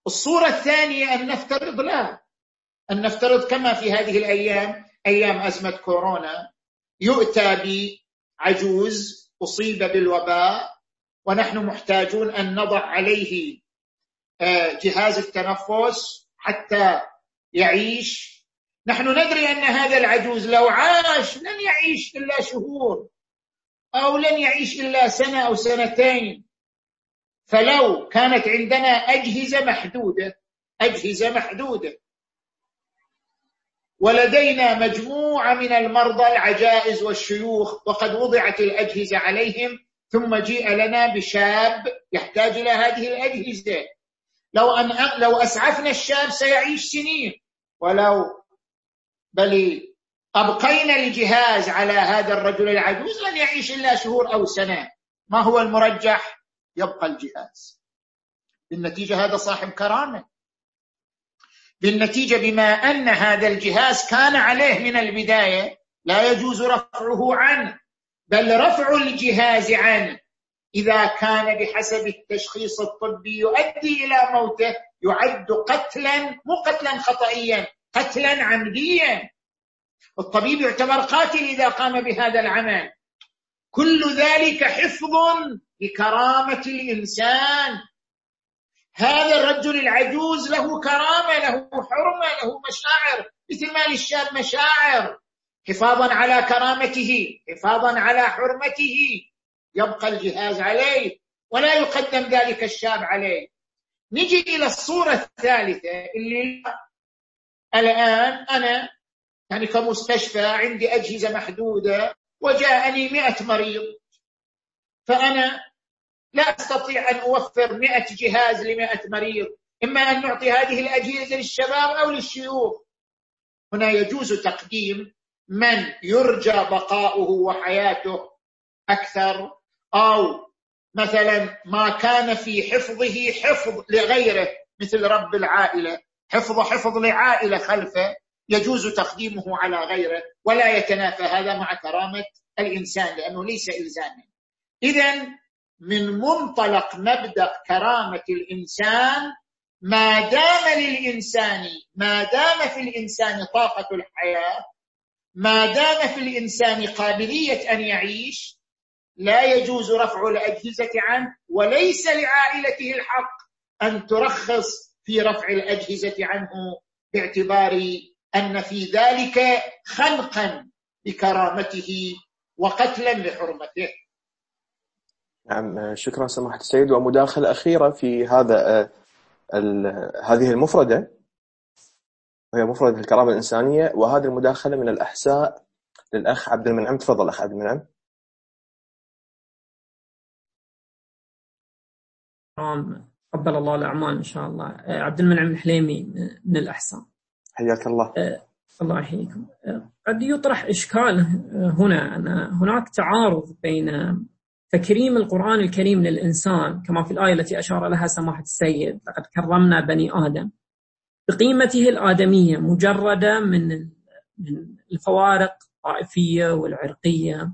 الصورة الثانية أن نفترض لا أن نفترض كما في هذه الأيام أيام أزمة كورونا يؤتى بعجوز أصيب بالوباء ونحن محتاجون أن نضع عليه آه، جهاز التنفس حتى يعيش. نحن ندري أن هذا العجوز لو عاش لن يعيش إلا شهور أو لن يعيش إلا سنة أو سنتين. فلو كانت عندنا أجهزة محدودة أجهزة محدودة ولدينا مجموعة من المرضى العجائز والشيوخ وقد وضعت الأجهزة عليهم ثم جيء لنا بشاب يحتاج إلى هذه الأجهزة. لو أن لو أسعفنا الشاب سيعيش سنين. ولو بل أبقينا الجهاز على هذا الرجل العجوز لن يعيش إلا شهور أو سنة. ما هو المرجح؟ يبقى الجهاز. بالنتيجة هذا صاحب كرامة. بالنتيجة بما أن هذا الجهاز كان عليه من البداية لا يجوز رفعه عنه بل رفع الجهاز عنه إذا كان بحسب التشخيص الطبي يؤدي إلى موته يعد قتلا مو قتلا خطئيا قتلا عمديا. الطبيب يعتبر قاتل إذا قام بهذا العمل. كل ذلك حفظ لكرامة الإنسان. هذا الرجل العجوز له كرامة له حرمة له مشاعر مثل ما للشاب مشاعر. حفاظا على كرامته حفاظا على حرمته. يبقى الجهاز عليه ولا يقدم ذلك الشاب عليه. نجي إلى الصورة الثالثة اللي الآن أنا يعني كمستشفى عندي أجهزة محدودة وجاءني مئة مريض. فأنا لا أستطيع أن أوفر مئة جهاز لمئة مريض إما أن نعطي هذه الأجهزة للشباب أو للشيوخ. هنا يجوز تقديم من يرجى بقاؤه وحياته أكثر أو مثلا ما كان في حفظه حفظ لغيره مثل رب العائلة. حفظ حفظ لعائلة خلفه يجوز تقديمه على غيره ولا يتنافى. هذا مع كرامة الإنسان لأنه ليس إلزاما. إذا من منطلق مبدأ كرامة الإنسان ما دام للإنسان ما دام في الإنسان طاقة الحياة ما دام في الإنسان قابلية أن يعيش لا يجوز رفع الأجهزة عنه وليس لعائلته الحق أن ترخص في رفع الأجهزة عنه باعتبار أن في ذلك خنقا لكرامته وقتلا لحرمته. نعم شكرا سماحة السيد. ومداخلة أخيرة في هذا هذه المفردة وهي مفردة الكرامة الإنسانية. وهذه المداخلة من الأحساء للأخ عبد المنعم. تفضل أخ عبد المنعم. قبل الله الأعمال إن شاء الله. عبد المنعم الحليمي من الأحساء. حياك الله. الله يحييكم. قد يطرح إشكال هنا. أن هناك تعارض بين تكريم القرآن الكريم للإنسان كما في الآية التي أشار لها سماحة السيد لقد كرمنا بني آدم. بقيمته الآدمية مجردة من الفوارق الطائفية والعرقية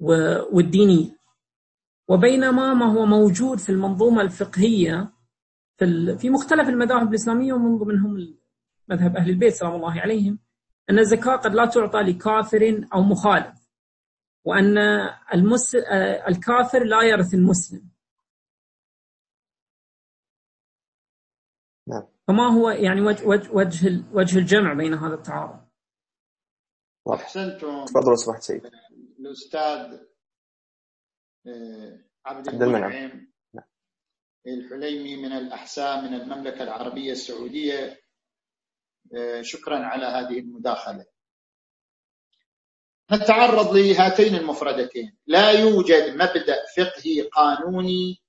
والدينية. وبينما ما هو موجود في المنظومة الفقهية في مختلف المذاهب الإسلامية ومن ضمنهم مذهب أهل البيت سلام الله عليهم أن الزكاة قد لا تعطى لكافر أو مخالف. وأن المس... الكافر لا يرث المسلم. نعم. فما هو يعني وجه وجه وجه, وجه الجمع بين هذا التعارض؟ أحسنتم. تفضل سمحت سيد الأستاذ آه، عبد عبد المنعم. المنعم. نعم. الحليمي من الأحساء من المملكة العربية السعودية. آه، شكرا على هذه المداخلة. نتعرض لهاتين المفردتين؟ لا يوجد مبدأ فقهي قانوني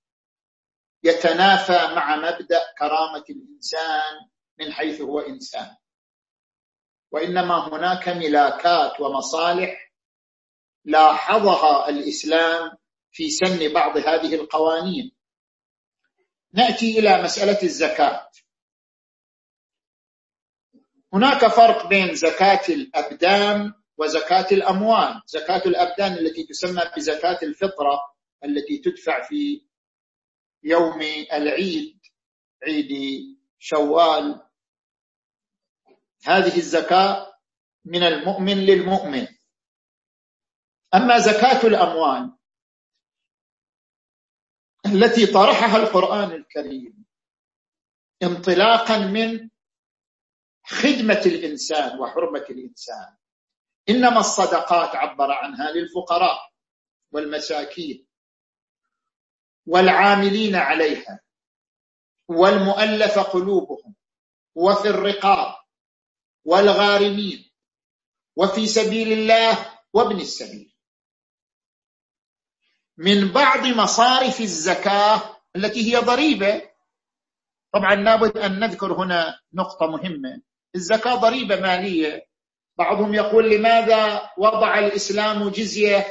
يتنافى مع مبدأ كرامة الإنسان من حيث هو إنسان. وإنما هناك ملاكات ومصالح لاحظها الإسلام في سن بعض هذه القوانين. نأتي إلى مسألة الزكاة. هناك فرق بين زكاة الأبدان وزكاة الأموال زكاة الأبدان التي تسمى بزكاة الفطرة التي تدفع في يوم العيد عيد شوال. هذه الزكاة من المؤمن للمؤمن. أما زكاة الأموال التي طرحها القرآن الكريم انطلاقا من خدمة الإنسان وحرمة الإنسان. إنما الصدقات عبر عنها للفقراء والمساكين والعاملين عليها والمؤلف قلوبهم وفي الرقاب والغارمين وفي سبيل الله وابن السبيل. من بعض مصارف الزكاة التي هي ضريبة طبعا لابد أن نذكر هنا نقطة مهمة. الزكاة ضريبة مالية بعضهم يقول لماذا وضع الإسلام جزية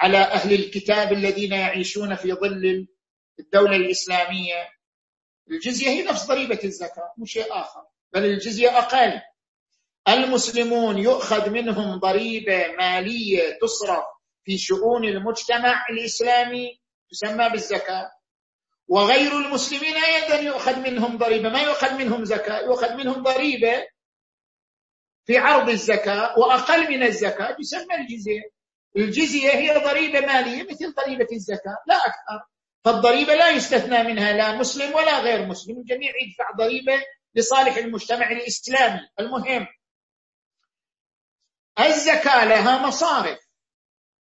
على أهل الكتاب الذين يعيشون في ظل الدولة الإسلامية؟ الجزية هي نفس ضريبة الزكاة مو شيء آخر بل الجزية أقل. المسلمون يؤخذ منهم ضريبة مالية تصرف في شؤون المجتمع الإسلامي تسمى بالزكاة. وغير المسلمين أيضا يؤخذ منهم ضريبة ما يؤخذ منهم زكاة يؤخذ منهم ضريبة في عرض الزكاة وأقل من الزكاة يسمى الجزية. الجزية هي ضريبة مالية مثل ضريبة الزكاة لا أكثر. فالضريبة لا يستثنى منها لا مسلم ولا غير مسلم الجميع يدفع ضريبة لصالح المجتمع الإسلامي المهم. الزكاة لها مصارف.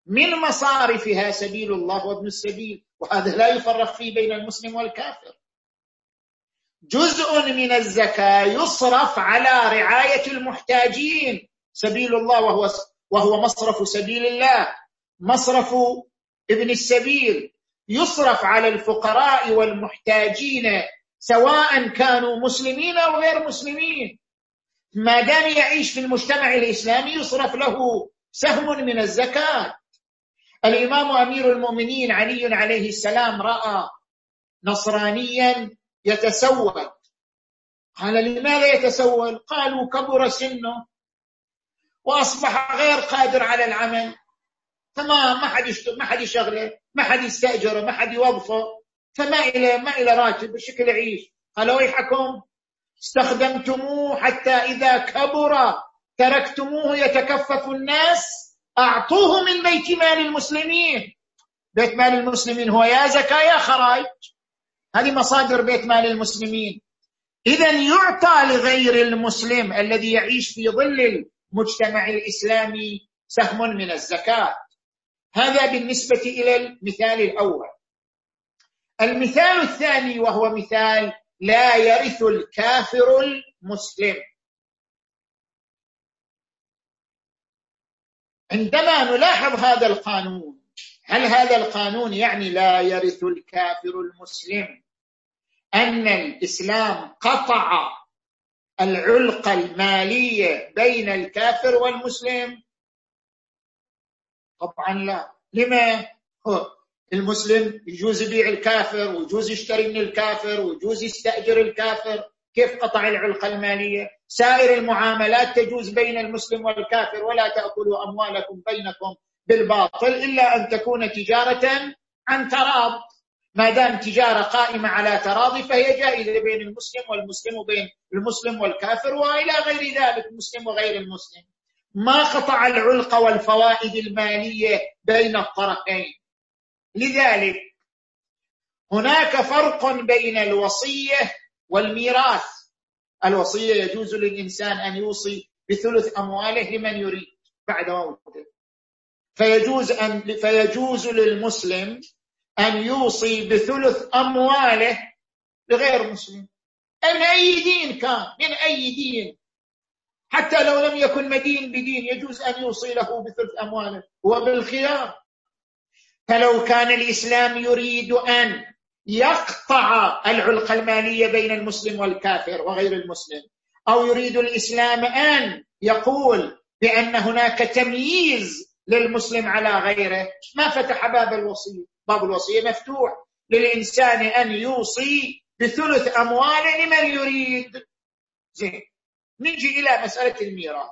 من مصارفها سبيل الله وابن السبيل؟ وهذا لا يفرق فيه بين المسلم والكافر. جزء من الزكاة يصرف على رعاية المحتاجين. سبيل الله وهو وهو مصرف سبيل الله. مصرف ابن السبيل يصرف على الفقراء والمحتاجين سواء كانوا مسلمين أو غير مسلمين. ما دام يعيش في المجتمع الإسلامي يصرف له سهم من الزكاة. الإمام أمير المؤمنين علي عليه السلام رأى نصرانيا يتسول. قال لماذا يتسول؟ قالوا كبر سنه وأصبح غير قادر على العمل. فما ما حد ما حد يشغله ما حد يستأجره ما حد يوظفه. فما إلى ما إلى راتب بشكل يعيش قال ويحكم استخدمتموه حتى إذا كبر تركتموه يتكفف الناس أعطوه من بيت مال المسلمين. بيت مال المسلمين هو يا زكاه يا خراج. هذه مصادر بيت مال المسلمين. اذا يعطى لغير المسلم الذي يعيش في ظل المجتمع الإسلامي سهم من الزكاة. هذا بالنسبة إلى المثال الأول. المثال الثاني وهو مثال لا يرث الكافر المسلم. عندما نلاحظ هذا القانون هل هذا القانون يعني لا يرث الكافر المسلم أن الإسلام قطع العلقه الماليه بين الكافر والمسلم؟ طبعا لا. لما؟ المسلم يجوز يبيع الكافر ويجوز يشتري من الكافر ويجوز يستأجر الكافر. كيف قطع العلقه الماليه سائر المعاملات تجوز بين المسلم والكافر ولا تأكلوا أموالكم بينكم. بالباطل إلا أن تكون تجارة عن تراض ما دام تجارة قائمة على تراضي فهي جائزة بين المسلم والمسلم وبين المسلم والكافر وإلى غير ذلك المسلم وغير المسلم. ما قطع العلق والفوائد المالية بين الطرفين. لذلك هناك فرق بين الوصية والميراث. الوصية يجوز للإنسان أن يوصي بثلث أمواله لمن يريد بعد موته. فيجوز ان فيجوز للمسلم أن يوصي بثلث أمواله لغير مسلم. من أي دين كان من أي دين. حتى لو لم يكن مدين بدين يجوز أن يوصي له بثلث أمواله. هو بالخيار. فلو كان الإسلام يريد أن يقطع العلقه المالية بين المسلم والكافر وغير المسلم أو يريد الإسلام أن يقول بأن هناك تمييز للمسلم على غيره. ما فتح باب الوصية. باب الوصية مفتوح. للإنسان أن يوصي بثلث امواله لمن يريد. زين. نجي إلى مسألة الميراث.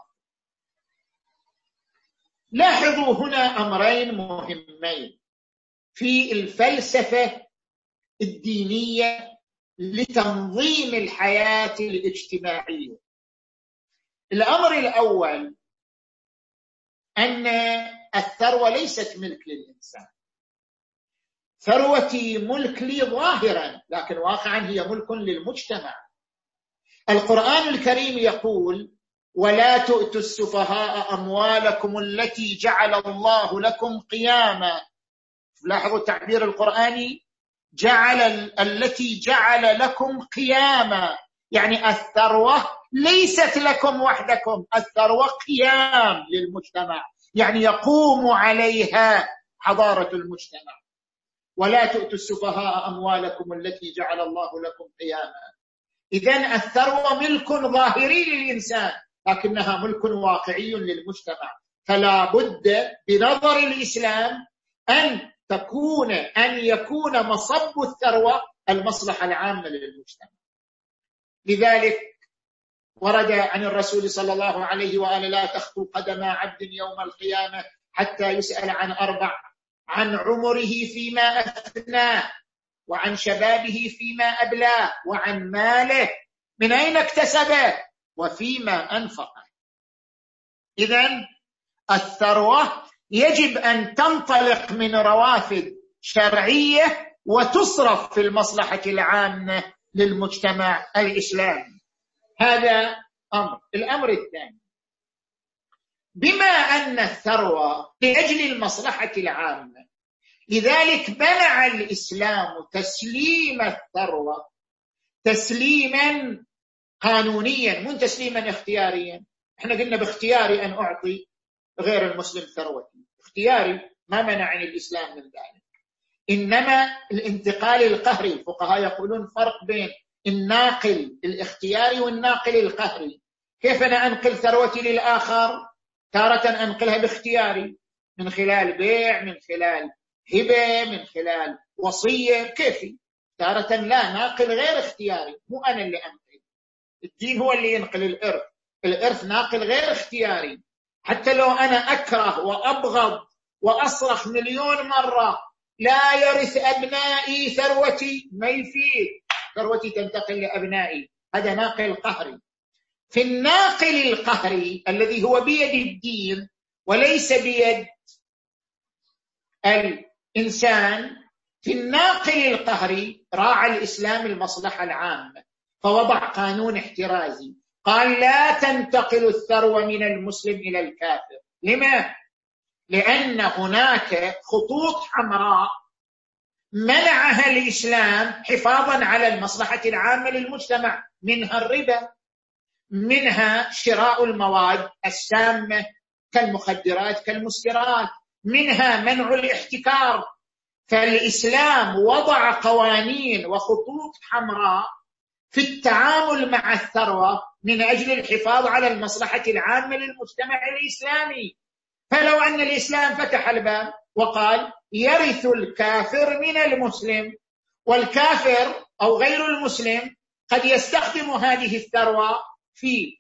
لاحظوا هنا أمرين مهمين في الفلسفة الدينية لتنظيم الحياة الاجتماعية. الأمر الأول أن الثروة ليست ملك للإنسان. ثروتي ملك لي ظاهرا لكن واقعا هي ملك للمجتمع. القرآن الكريم يقول ولا تؤتوا السفهاء أموالكم التي جعل الله لكم قياما. لاحظوا التعبير القرآني؟ جعل التي جعل لكم قياما. يعني الثروة ليست لكم وحدكم الثروه قيام للمجتمع. يعني يقوم عليها حضارة المجتمع. ولا تؤتوا السفهاء أموالكم التي جعل الله لكم قياما. اذا الثروة ملك ظاهري للإنسان لكنها ملك واقعي للمجتمع. فلا بد بنظر الإسلام أن تكون أن يكون مصب الثروة المصلحة العامة للمجتمع. لذلك ورد عن الرسول صلى الله عليه وآله لا تخطو قدم عبد يوم القيامة حتى يسأل عن أربع عن عمره فيما افناه وعن شبابه فيما ابلاه وعن ماله من أين اكتسبه وفيما انفقه اذا الثروة يجب أن تنطلق من روافد شرعية وتصرف في المصلحة العامة للمجتمع الإسلامي. هذا أمر. الأمر الثاني. بما أن الثروة لأجل المصلحة العامة لذلك منع الإسلام تسليم الثروة تسليما قانونيا مو تسليما اختياريا. إحنا قلنا باختياري أن أعطي غير المسلم ثروتي. اختياري ما منعني الإسلام من ذلك. إنما الانتقال القهري الفقهاء يقولون فرق بين الناقل الاختياري والناقل القهري. كيف أنا أنقل ثروتي للآخر؟ تارة أنقلها باختياري. من خلال بيع من خلال هبة من خلال وصية. كيفي؟ تارة لا ناقل غير اختياري. مو أنا اللي أنقل. الدين هو اللي ينقل الإرث. الإرث ناقل غير اختياري. حتى لو أنا أكره وأبغض وأصرخ مليون مرة لا يرث أبنائي ثروتي. ما يفيد. ثروتي تنتقل لابنائي هذا ناقل قهري. في الناقل القهري الذي هو بيد الدين وليس بيد الإنسان في الناقل القهري راعى الإسلام المصلحة العامة فوضع قانون احترازي. قال لا تنتقل الثروة من المسلم إلى الكافر. لما؟ لأن هناك خطوط حمراء منعها الإسلام حفاظا على المصلحة العامة للمجتمع منها الربا منها شراء المواد السامة كالمخدرات كالمسكرات منها منع الاحتكار. فالإسلام وضع قوانين وخطوط حمراء في التعامل مع الثروة من أجل الحفاظ على المصلحة العامة للمجتمع الإسلامي. فلو أن الإسلام فتح الباب وقال يرث الكافر من المسلم والكافر أو غير المسلم قد يستخدم هذه الثروة في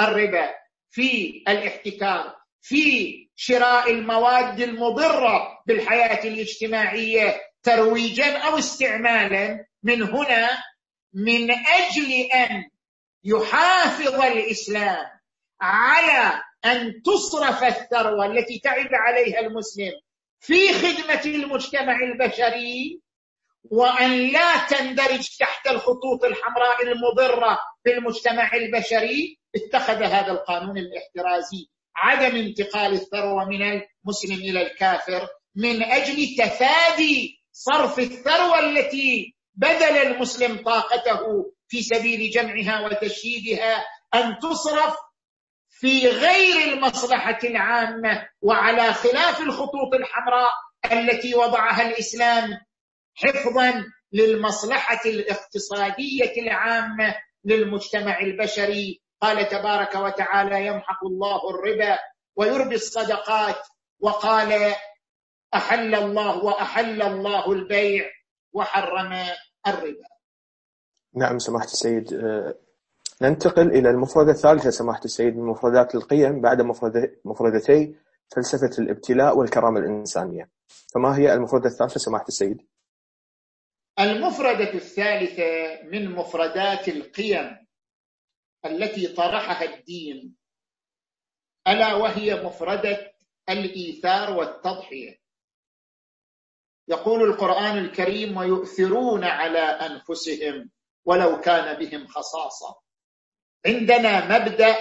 الربا في الاحتكار في شراء المواد المضرة بالحياة الاجتماعية ترويجا أو استعمالا من هنا من أجل أن يحافظ الإسلام على أن تصرف الثروة التي تعب عليها المسلم في خدمة المجتمع البشري وأن لا تندرج تحت الخطوط الحمراء المضرة بالمجتمع البشري اتخذ هذا القانون الاحترازي عدم انتقال الثروة من المسلم إلى الكافر من أجل تفادي صرف الثروة التي بذل المسلم طاقته في سبيل جمعها وتشييدها أن تصرف في غير المصلحة العامة وعلى خلاف الخطوط الحمراء التي وضعها الإسلام حفظا للمصلحة الاقتصادية العامة للمجتمع البشري. قال تبارك وتعالى يمحق الله الربا ويربي الصدقات. وقال أحل الله وأحل الله البيع وحرم الربا. نعم سماحه السيد آه، ننتقل إلى المفردة الثالثة سماحه السيد من مفردات القيم بعد مفردتي فلسفة الابتلاء والكرامة الإنسانية. فما هي المفردة الثالثة؟ سماحه السيد المفردة الثالثة من مفردات القيم التي طرحها الدين ألا وهي مفردة الإيثار والتضحية. يقول القرآن الكريم ويؤثرون على أنفسهم ولو كان بهم خصاصة عندنا مبدأ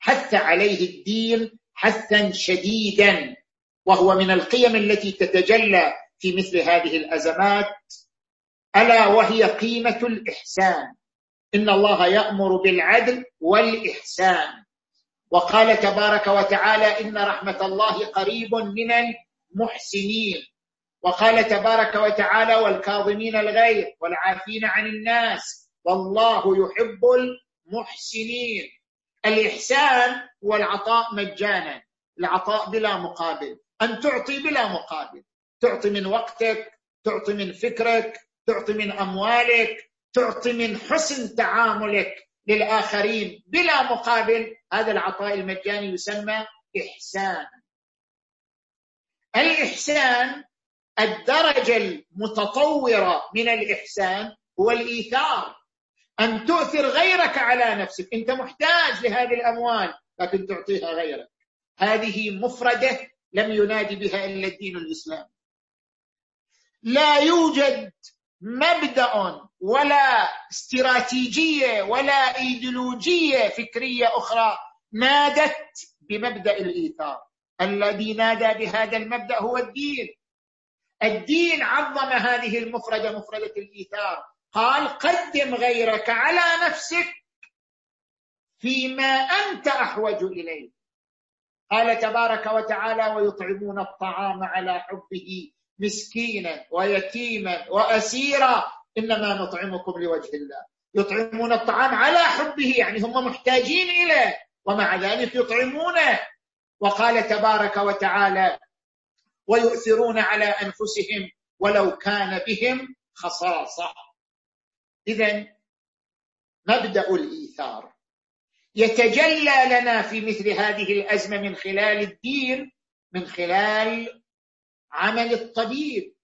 حث عليه الدين حثا شديدا وهو من القيم التي تتجلى في مثل هذه الأزمات. ألا وهي قيمة الإحسان. إن الله يأمر بالعدل والإحسان. وقال تبارك وتعالى إن رحمة الله قريب من المحسنين. وقال تبارك وتعالى والكاظمين الغيظ والعافين عن الناس. والله يحب المحسنين الإحسان هو العطاء مجانا. العطاء بلا مقابل. أن تعطي بلا مقابل. تعطي من وقتك تعطي من فكرك تعطي من أموالك تعطي من حسن تعاملك للآخرين بلا مقابل. هذا العطاء المجاني يسمى إحسان. الإحسان الدرجة المتطورة من الإحسان هو الإيثار. أن تؤثر غيرك على نفسك. أنت محتاج لهذه الأموال لكن تعطيها غيرك. هذه مفردة لم ينادي بها إلا الدين الاسلامي لا يوجد مبدأ ولا استراتيجية ولا إيديولوجية فكرية أخرى نادت بمبدأ الإيثار. الذي نادى بهذا المبدأ هو الدين. الدين عظم هذه المفردة مفردة الإيثار. قال قدم غيرك على نفسك فيما أنت أحوج إليه. قال تبارك وتعالى ويطعمون الطعام على حبه مسكينا ويتيما وأسيرا. إنما نطعمكم لوجه الله. يطعمون الطعام على حبه يعني هم محتاجين إليه. ومع ذلك يطعمونه. وقال تبارك وتعالى ويؤثرون على أنفسهم ولو كان بهم خصاصة. اذا مبدأ الإيثار. يتجلى لنا في مثل هذه الأزمة من خلال الدين من خلال عمل الطبيب.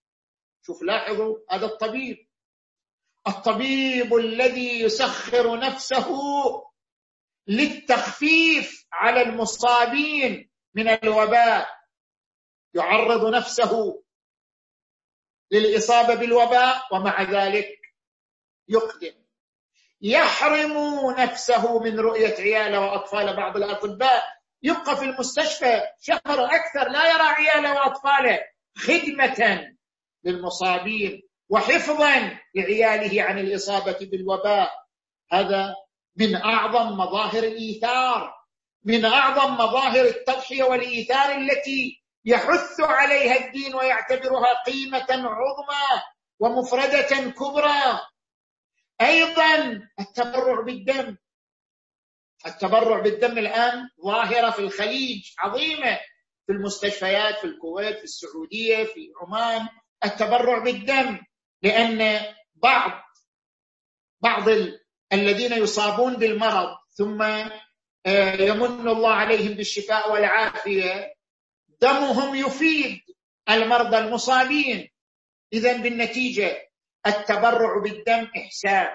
شوف لاحظوا هذا الطبيب. الطبيب الذي يسخر نفسه للتخفيف على المصابين من الوباء. يعرض نفسه للإصابة بالوباء ومع ذلك يقدم. يحرم نفسه من رؤية عياله وأطفال بعض الأطباء. يبقى في المستشفى شهر أكثر لا يرى عياله وأطفاله. خدمة للمصابين وحفظا لعياله عن الإصابة بالوباء. هذا من أعظم مظاهر الإيثار. من أعظم مظاهر التضحية والإيثار التي يحث عليها الدين ويعتبرها قيمة عظمى ومفردة كبرى. أيضا التبرع بالدم. التبرع بالدم الآن ظاهرة في الخليج عظيمة. في المستشفيات في الكويت في السعودية في عمان. التبرع بالدم لأن بعض بعض الذين يصابون بالمرض ثم آه، يمن الله عليهم بالشفاء والعافية دمهم يفيد المرضى المصابين. إذا بالنتيجة التبرع بالدم إحسان.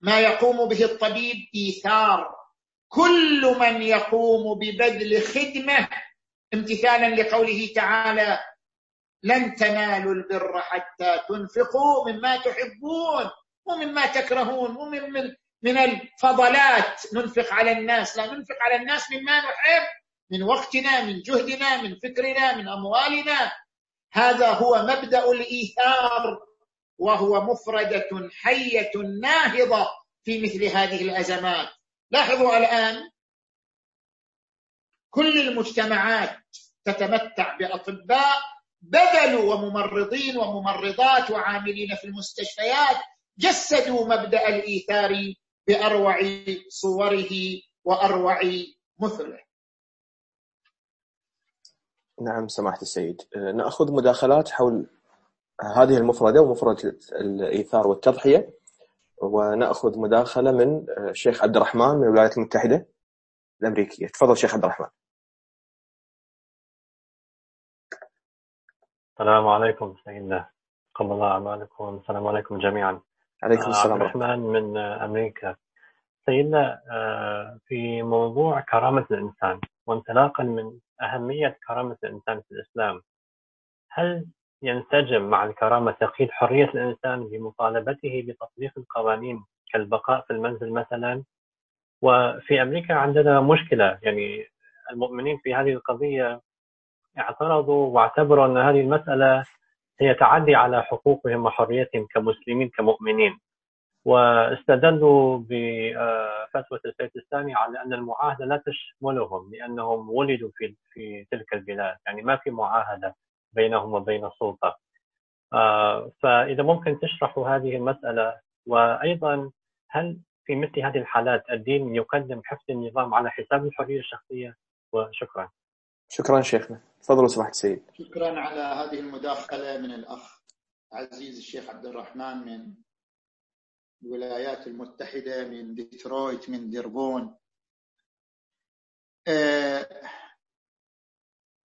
ما يقوم به الطبيب إيثار. كل من يقوم ببذل خدمة امتثالا لقوله تعالى لن تنالوا البر حتى تنفقوا مما تحبون ومما تكرهون ومن من, من الفضلات. ننفق على الناس لا ننفق على الناس مما نحب. من وقتنا من جهدنا من فكرنا من أموالنا. هذا هو مبدأ الإيثار. وهو مفردة حية ناهضة في مثل هذه الأزمات. لاحظوا الآن كل المجتمعات تتمتع بأطباء بذلوا وممرضين وممرضات وعاملين في المستشفيات جسدوا مبدأ الإيثار بأروع صوره وأروع مثله. نعم سماحة السيد. نأخذ مداخلات حول هذه المفردة ومفردة الإيثار والتضحية ونأخذ مداخلة من الشيخ عبد الرحمن من الولايات المتحدة الأمريكية. تفضل شيخ عبد الرحمن. السلام عليكم سيدنا. قبل الله أعمالكم السلام عليكم جميعا. عليكم السلام عبد الرحمن من أمريكا. سيدنا في موضوع كرامة الإنسان وانطلاقا من أهمية كرامة الإنسان في الإسلام هل ينسجم مع الكرامة تقييد حرية الإنسان بمطالبته بتطبيق القوانين كالبقاء في المنزل مثلا. وفي أمريكا عندنا مشكلة يعني المؤمنين في هذه القضية اعترضوا واعتبروا أن هذه المسألة هي تعدي على حقوقهم وحريتهم كمسلمين كمؤمنين. واستدلوا بفتوى السيد الثاني على أن المعاهدة لا تشملهم لأنهم ولدوا في في تلك البلاد، يعني ما في معاهدة. بينهم وبين السلطة. آه، فإذا ممكن تشرحوا هذه المسألة وأيضا هل في مثل هذه الحالات الدين يقدم حفظ النظام على حساب الحرية الشخصية؟ وشكرا. شكرا شيخنا، تفضلوا سماحه السيد. شكرا على هذه المداخلة من الأخ عزيز الشيخ عبد الرحمن من الولايات المتحدة من ديترويت من ديربون آه،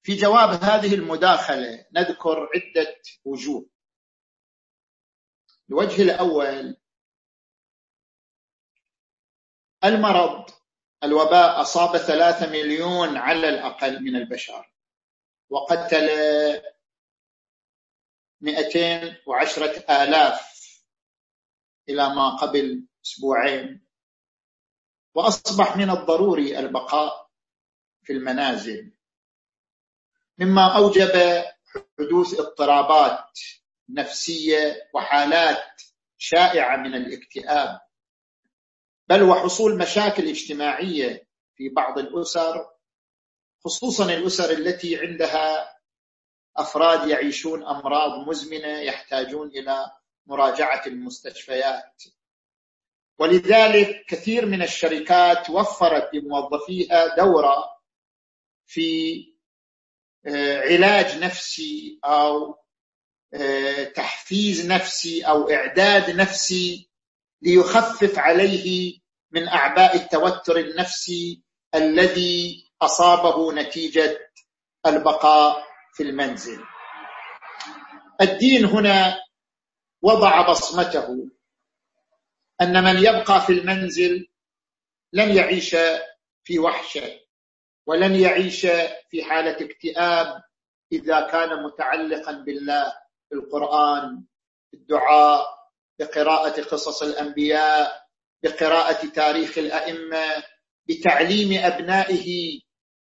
في جواب هذه المداخلة نذكر عدة وجوه. الوجه الأول المرض الوباء أصاب ثلاثة مليون على الأقل من البشر وقتل مئتين وعشرة آلاف إلى ما قبل أسبوعين. وأصبح من الضروري البقاء في المنازل. مما أوجب حدوث اضطرابات نفسية وحالات شائعة من الاكتئاب بل وحصول مشاكل اجتماعية في بعض الأسر خصوصا الأسر التي عندها أفراد يعيشون أمراض مزمنة يحتاجون إلى مراجعة المستشفيات. ولذلك كثير من الشركات وفرت لموظفيها دورة في علاج نفسي أو آه، تحفيز نفسي أو إعداد نفسي ليخفف عليه من أعباء التوتر النفسي الذي أصابه نتيجة البقاء في المنزل. الدين هنا وضع بصمته أن من يبقى في المنزل لن يعيش في وحشة. ولن يعيش في حالة اكتئاب إذا كان متعلقا بالله بالقرآن بالدعاء بقراءة قصص الأنبياء بقراءة تاريخ الأئمة بتعليم أبنائه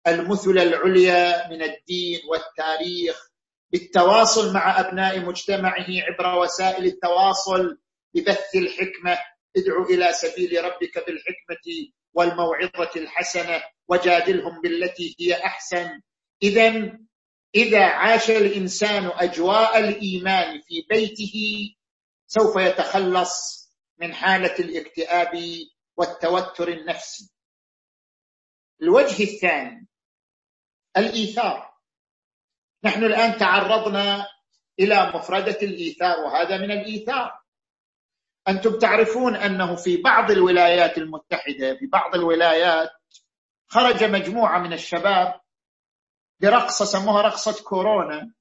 المثل العليا من الدين والتاريخ بالتواصل مع أبناء مجتمعه عبر وسائل التواصل ببث الحكمة ادع إلى سبيل ربك بالحكمة والموعظة الحسنة وجادلهم بالتي هي أحسن. اذا إذا عاش الإنسان أجواء الإيمان في بيته سوف يتخلص من حالة الاكتئاب والتوتر النفسي. الوجه الثاني الإيثار. نحن الآن تعرضنا إلى مفردة الإيثار وهذا من الإيثار. أنتم تعرفون أنه في بعض الولايات المتحدة في بعض الولايات خرج مجموعة من الشباب برقصة سموها رقصة كورونا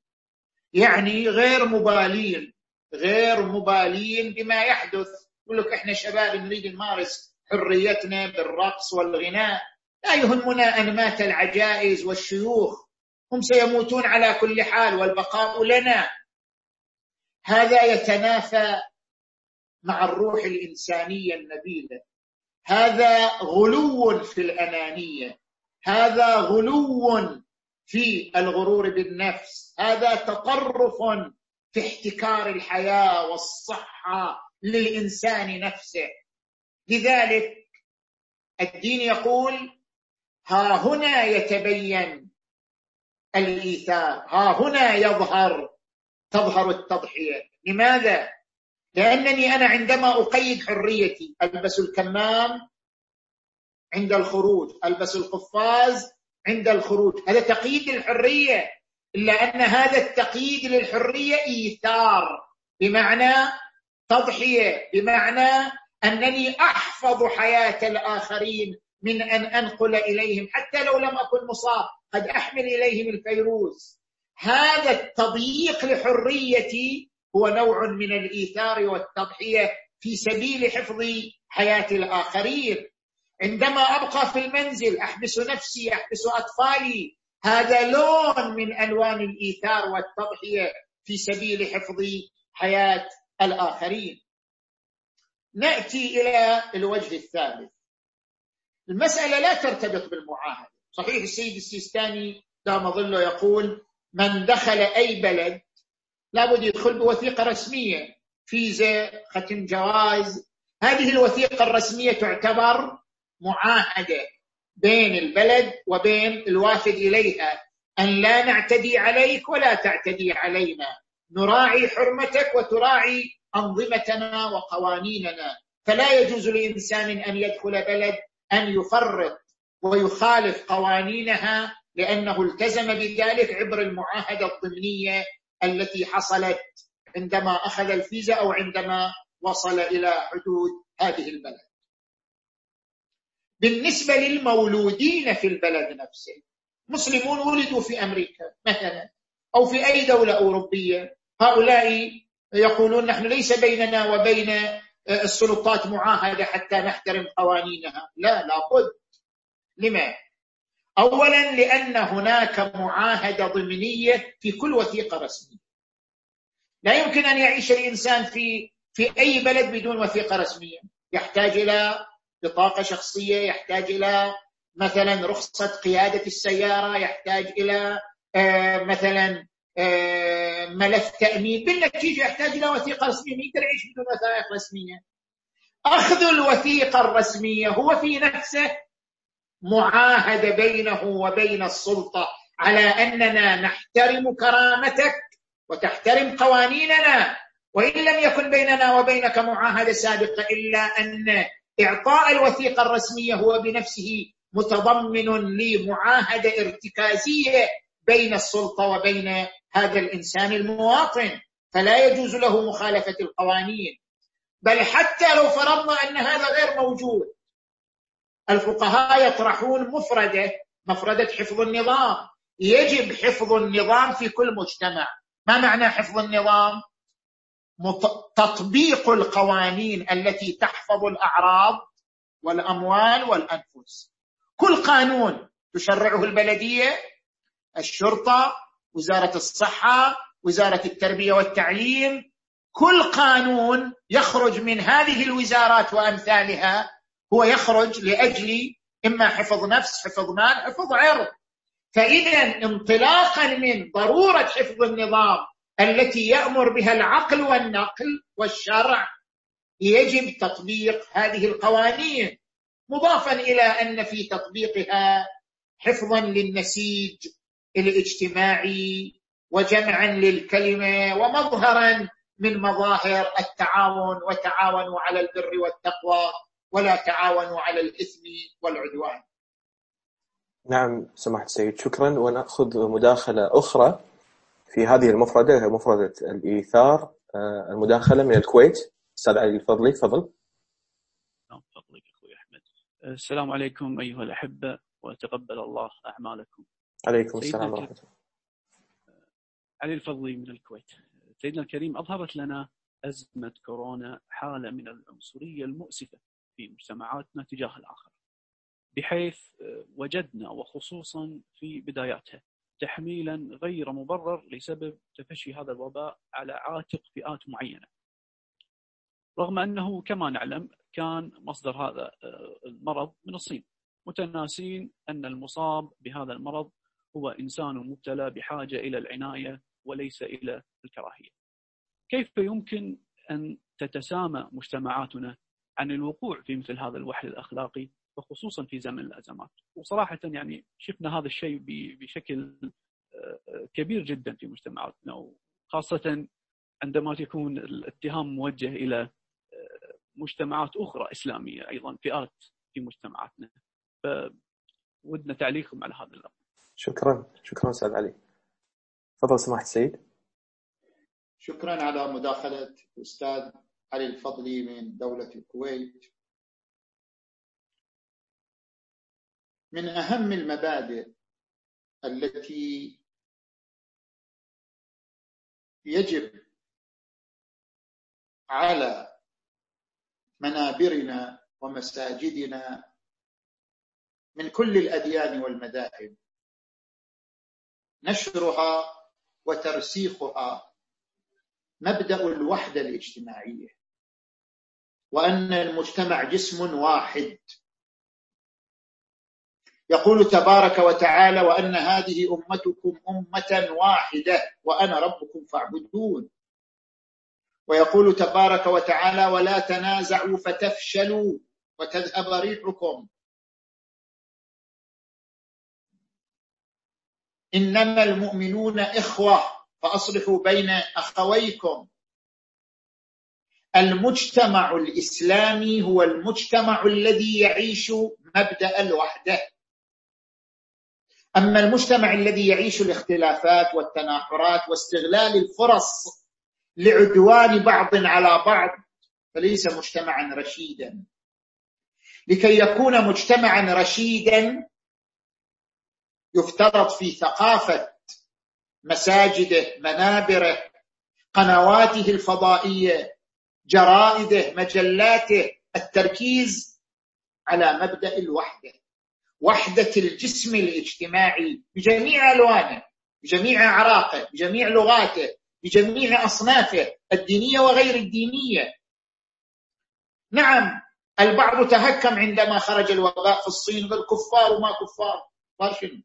يعني غير مبالين غير مبالين بما يحدث. يقول لك إحنا شباب نريد نمارس حريتنا بالرقص والغناء. لا يهمنا ان مات العجائز والشيوخ هم سيموتون على كل حال والبقاء لنا. هذا يتنافى مع الروح الإنسانية النبيلة. هذا غلو في الأنانية. هذا غلو في الغرور بالنفس. هذا تطرف في احتكار الحياة والصحة للإنسان نفسه. لذلك الدين يقول ها هنا يتبين الإيثار. ها هنا يظهر تظهر التضحية. لماذا؟ لأنني أنا عندما أقيد حريتي ألبس الكمام عند الخروج ألبس القفاز عند الخروج. هذا تقييد للحرية إلا أن هذا التقييد للحرية إيثار. بمعنى تضحية بمعنى أنني أحفظ حياة الآخرين من أن أنقل إليهم حتى لو لم أكن مصاب قد أحمل إليهم الفيروس. هذا التضييق لحريتي هو نوع من الإيثار والتضحية في سبيل حفظ حياة الآخرين. عندما أبقى في المنزل أحبس نفسي أحبس أطفالي. هذا لون من ألوان الإيثار والتضحية في سبيل حفظ حياة الآخرين. نأتي إلى الوجه الثالث. المسألة لا ترتبط بالمعاهدة. صحيح السيد السيستاني دام ظله يقول من دخل أي بلد لابد يدخل بوثيقة رسمية فيزا ختم جواز هذه الوثيقة الرسمية تعتبر معاهدة بين البلد وبين الوافد إليها. أن لا نعتدي عليك ولا تعتدي علينا. نراعي حرمتك وتراعي أنظمتنا وقوانيننا. فلا يجوز لإنسان أن يدخل بلد أن يفرط ويخالف قوانينها لأنه التزم بذلك عبر المعاهدة الضمنية التي حصلت عندما أخذ الفيزا أو عندما وصل إلى حدود هذه البلد. بالنسبة للمولودين في البلد نفسه مسلمون ولدوا في أمريكا مثلا أو في أي دولة أوروبية هؤلاء يقولون نحن ليس بيننا وبين السلطات معاهدة حتى نحترم قوانينها. لا لابد لما؟ اولا لأن هناك معاهدة ضمنية في كل وثيقة رسمية. لا يمكن أن يعيش الإنسان في في أي بلد بدون وثيقة رسمية. يحتاج إلى بطاقة شخصية يحتاج إلى مثلا رخصة قيادة السيارة يحتاج إلى آه، مثلا آه، ملف تأمين. بالنتيجة يحتاج إلى وثيقة رسمية. ما يقدر يعيش بدون وثائق رسمية. أخذ الوثيقة الرسمية هو في نفسه معاهدة بينه وبين السلطة على أننا نحترم كرامتك وتحترم قوانيننا وإن لم يكن بيننا وبينك معاهدة سابقة إلا أن إعطاء الوثيقة الرسمية هو بنفسه متضمن لمعاهدة ارتكازية بين السلطة وبين هذا الإنسان المواطن فلا يجوز له مخالفة القوانين. بل حتى لو فرضنا أن هذا غير موجود الفقهاء يطرحون مفرده مفرده حفظ النظام. يجب حفظ النظام في كل مجتمع. ما معنى حفظ النظام؟ تطبيق القوانين التي تحفظ الأعراض والأموال والأنفس. كل قانون تشرعه البلدية الشرطة وزارة الصحة وزارة التربية والتعليم كل قانون يخرج من هذه الوزارات وأمثالها هو يخرج لأجل إما حفظ نفس حفظ مال حفظ عرض. فإذا انطلاقا من ضرورة حفظ النظام التي يأمر بها العقل والنقل والشرع يجب تطبيق هذه القوانين مضافا إلى أن في تطبيقها حفظا للنسيج الاجتماعي وجمعا للكلمة ومظهرا من مظاهر التعاون وتعاونوا على البر والتقوى. ولا تعاونوا على الإثم والعدوان. نعم سماحة السيد شكرا. ونأخذ مداخلة أخرى في هذه المفردة مفردة الإيثار آه، المداخلة من الكويت. أستاذ علي الفضلي تفضل. نعم فضلك أخوي أحمد. السلام عليكم أيها الأحبة وتقبل الله أعمالكم. عليكم السلام ورحمة الله علي الفضلي من الكويت. سيدنا الكريم أظهرت لنا أزمة كورونا حالة من العنصرية المؤسفة. في مجتمعاتنا تجاه الآخر بحيث وجدنا وخصوصا في بداياتها تحميلا غير مبرر لسبب تفشي هذا الوباء على عاتق فئات معينة. رغم أنه كما نعلم كان مصدر هذا المرض من الصين. متناسين أن المصاب بهذا المرض هو إنسان مبتلى بحاجة إلى العناية وليس إلى الكراهية. كيف يمكن أن تتسامى مجتمعاتنا عن الوقوع في مثل هذا الوحل الأخلاقي وخصوصا في زمن الأزمات. وصراحة يعني شفنا هذا الشيء بشكل آه، كبير جدا في مجتمعاتنا وخاصة عندما يكون الاتهام موجه إلى آه، مجتمعات أخرى إسلامية أيضا فئات في مجتمعاتنا. فودنا تعليقكم على هذا الأمر. شكرا. شكرا أستاذ علي. تفضل سماحة السيد. شكرا على مداخلة الأستاذ علي الفضلي من دولة الكويت؟ من أهم المبادئ التي يجب على منابرنا ومساجدنا من كل الأديان والمذاهب نشرها وترسيخها مبدأ الوحدة الاجتماعية. وأن المجتمع جسم واحد. يقول تبارك وتعالى وأن هذه أمتكم أمة واحدة وأنا ربكم فاعبدون. ويقول تبارك وتعالى ولا تنازعوا فتفشلوا وتذهب ريحكم. إنما المؤمنون إخوة فأصلحوا بين أخويكم. المجتمع الإسلامي هو المجتمع الذي يعيش مبدأ الوحدة. أما المجتمع الذي يعيش الاختلافات والتناحرات واستغلال الفرص لعدوان بعض على بعض فليس مجتمعا رشيدا. لكي يكون مجتمعا رشيدا يفترض في ثقافة مساجده منابره قنواته الفضائية جرائده مجلاته التركيز على مبدأ الوحدة. وحدة الجسم الاجتماعي بجميع ألوانه بجميع أعراقه بجميع لغاته بجميع أصنافه الدينية وغير الدينية. نعم البعض تهكم عندما خرج الوباء في الصين قال كفار وما كفار. كفار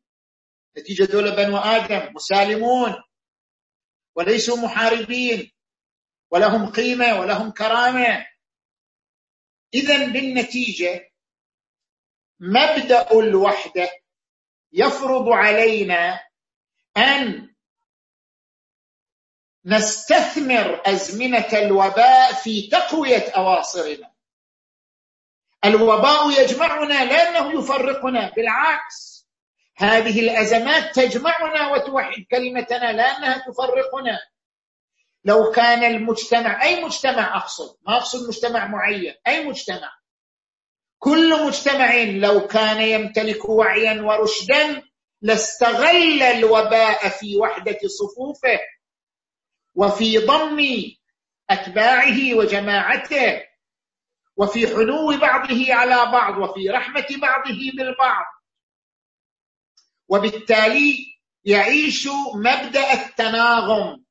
نتيجة دول بنو آدم مسالمون وليسوا محاربين. ولهم قيمة ولهم كرامة. إذا بالنتيجة مبدأ الوحدة يفرض علينا أن نستثمر أزمنة الوباء في تقوية أواصرنا. الوباء يجمعنا لأنه يفرقنا بالعكس. هذه الأزمات تجمعنا وتوحد كلمتنا لانها تفرقنا. لو كان المجتمع أي مجتمع أقصد ما أقصد مجتمع معين أي مجتمع. كل مجتمع لو كان يمتلك وعيا ورشدا لاستغل الوباء في وحدة صفوفه وفي ضم أتباعه وجماعته وفي حنو بعضه على بعض وفي رحمة بعضه بالبعض. وبالتالي يعيش مبدأ التناغم.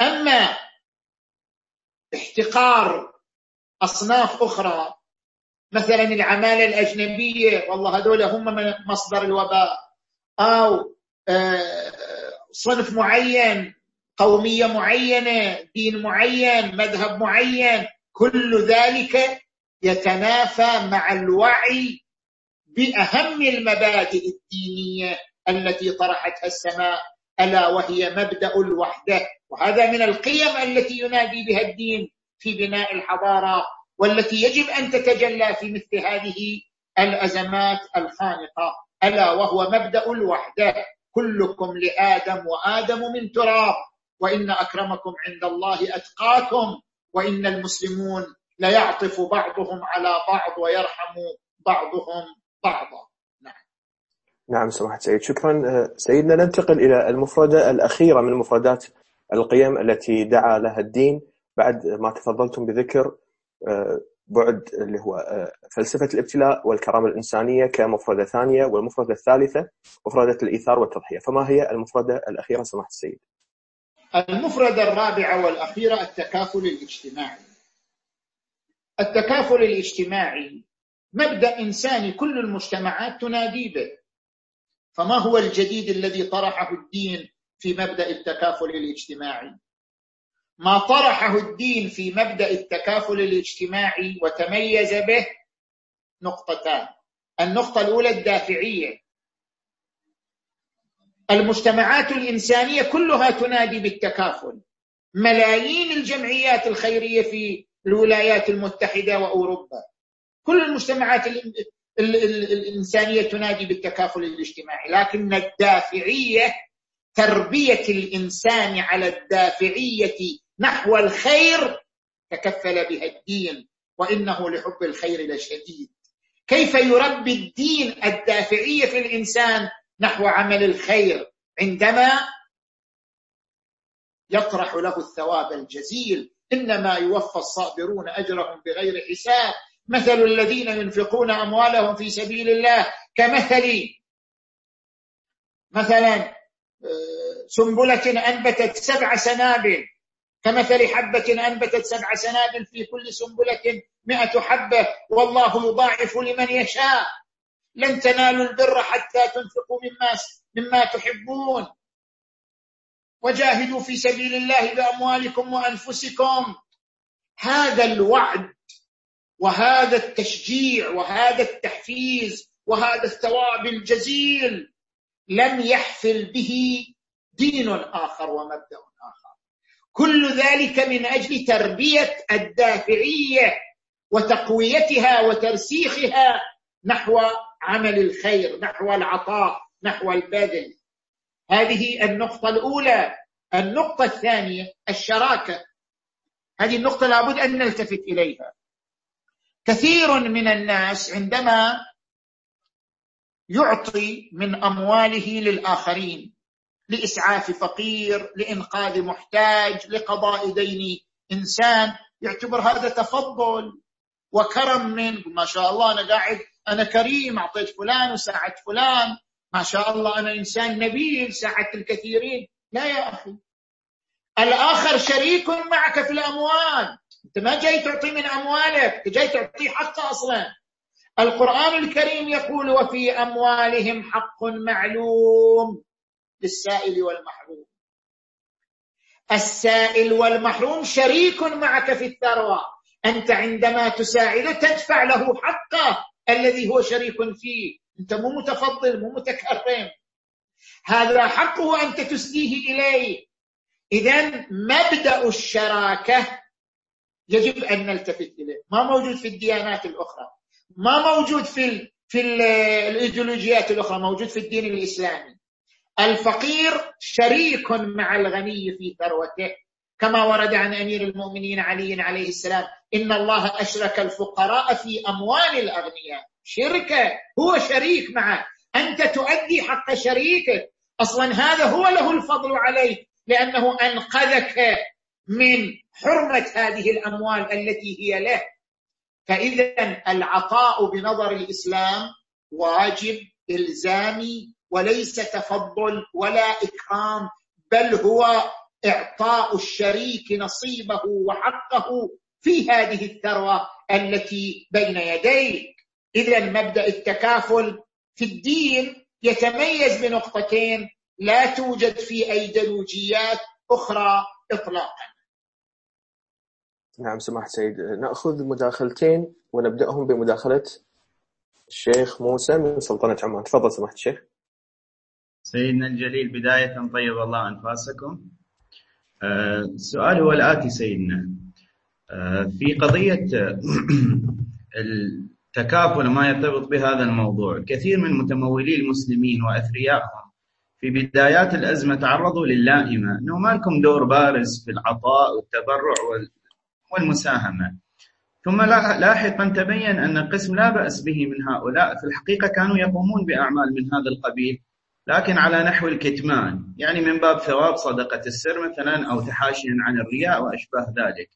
أما احتقار أصناف أخرى مثلا العمالة الأجنبية والله هذول هم من مصدر الوباء أو آه، صنف معين قومية معينة دين معين مذهب معين كل ذلك يتنافى مع الوعي بأهم المبادئ الدينية التي طرحتها السماء ألا وهي مبدأ الوحدة. وهذا من القيم التي ينادي بها الدين في بناء الحضارة والتي يجب أن تتجلى في مثل هذه الأزمات الخانقة ألا وهو مبدأ الوحدة. كلكم لآدم وآدم من تراب. وإن أكرمكم عند الله أتقاكم. وإن المسلمون ليعطف بعضهم على بعض ويرحم بعضهم بعضا. نعم. نعم سماحة سيد شكرا. سيدنا ننتقل إلى المفردة الأخيرة من مفردات القيم التي دعا لها الدين بعد ما تفضلتم بذكر آه، بعد اللي هو آه، فلسفة الابتلاء والكرامة الإنسانية كمفردة ثانية والمفردة الثالثة مفردة الإيثار والتضحية. فما هي المفردة الأخيرة سماحة السيد؟ المفردة الرابعة والأخيرة التكافل الاجتماعي. التكافل الاجتماعي مبدأ انساني كل المجتمعات تنادي به. فما هو الجديد الذي طرحه الدين في مبدأ التكافل الاجتماعي. ما طرحه الدين في مبدأ التكافل الاجتماعي وتميز به نقطتان. النقطة الأولى الدافعية. المجتمعات الإنسانية كلها تنادي بالتكافل. ملايين الجمعيات الخيرية في الولايات المتحدة وأوروبا. كل المجتمعات الإنسانية تنادي بالتكافل الاجتماعي. لكن الدافعية تربية الإنسان على الدافعية نحو الخير تكفل بها الدين وإنه لحب الخير لشديد. كيف يربي الدين الدافعية في الإنسان نحو عمل الخير؟ عندما يطرح له الثواب الجزيل إنما يوفى الصابرون أجرهم بغير حساب. مثل الذين ينفقون أموالهم في سبيل الله كمثل مثلا سنبلة أنبتت سبع سنابل كمثل حبة أنبتت سبع سنابل في كل سنبلة مئة حبة والله يضاعف لمن يشاء. لن تنالوا البر حتى تنفقوا مما مما تحبون. وجاهدوا في سبيل الله بأموالكم وأنفسكم. هذا الوعد وهذا التشجيع وهذا التحفيز وهذا الثواب الجزيل لم يحفل به دين اخر ومبدأ آخر. كل ذلك من أجل تربية الدافعية وتقويتها وترسيخها نحو عمل الخير نحو العطاء نحو البذل. هذه النقطة الأولى. النقطة الثانية الشراكة. هذه النقطة لابد أن نلتفت إليها. كثير من الناس عندما يعطي من أمواله للآخرين لإسعاف فقير لإنقاذ محتاج لقضاء دين إنسان يعتبر هذا تفضل وكرم من ما شاء الله أنا قاعد أنا كريم أعطيت فلان وساعدت فلان ما شاء الله أنا إنسان نبيل ساعدت الكثيرين. لا يا أخي. الآخر شريك معك في الأموال. أنت ما جاي تعطي من أموالك أنت جاي تعطيه حقه أصلا. القرآن الكريم يقول وفي أموالهم حق معلوم للسائل والمحروم. السائل والمحروم شريك معك في الثروة. أنت عندما تساعده تدفع له حقه الذي هو شريك فيه. أنت مو متفضل مو متكرم. هذا حقه أنت تسديه إليه. اذا مبدأ الشراكة يجب أن نلتفت إليه. ما موجود في الديانات الأخرى. ما موجود في في ال الإيديولوجيات الأخرى موجود في الدين الإسلامي. الفقير شريك مع الغني في ثروته كما ورد عن أمير المؤمنين علي عليه السلام إن الله أشرك الفقراء في أموال الأغنياء. شركه هو شريك معه. أنت تؤدي حق شريكك. أصلا هذا هو له الفضل عليك لأنه أنقذك من حرمة هذه الأموال التي هي له. فاذا العطاء بنظر الإسلام واجب إلزامي وليس تفضل ولا إكرام بل هو إعطاء الشريك نصيبه وحقه في هذه الثروة التي بين يديك. اذا مبدأ التكافل في الدين يتميز بنقطتين لا توجد في أيديولوجيات أخرى إطلاقا. نعم سماحة سيد نأخذ مداخلتين ونبدأهم بمداخلة الشيخ موسى من سلطنة عمان. تفضل سماحة الشيخ. سيدنا الجليل بداية طيب الله أنفاسكم. آه، السؤال هو الآتي سيدنا. آه، في قضية التكافل وما يرتبط بهذا الموضوع كثير من متمولي المسلمين وأثريائهم في بدايات الأزمة تعرضوا للائمة. أنه ما لكم دور بارز في العطاء والتبرع والمساهمة. ثم لاحقا تبين أن القسم لا بأس به من هؤلاء. في الحقيقة كانوا يقومون بأعمال من هذا القبيل لكن على نحو الكتمان يعني من باب ثواب صدقة السر مثلا أو تحاشيا عن الرياء وأشباه ذلك.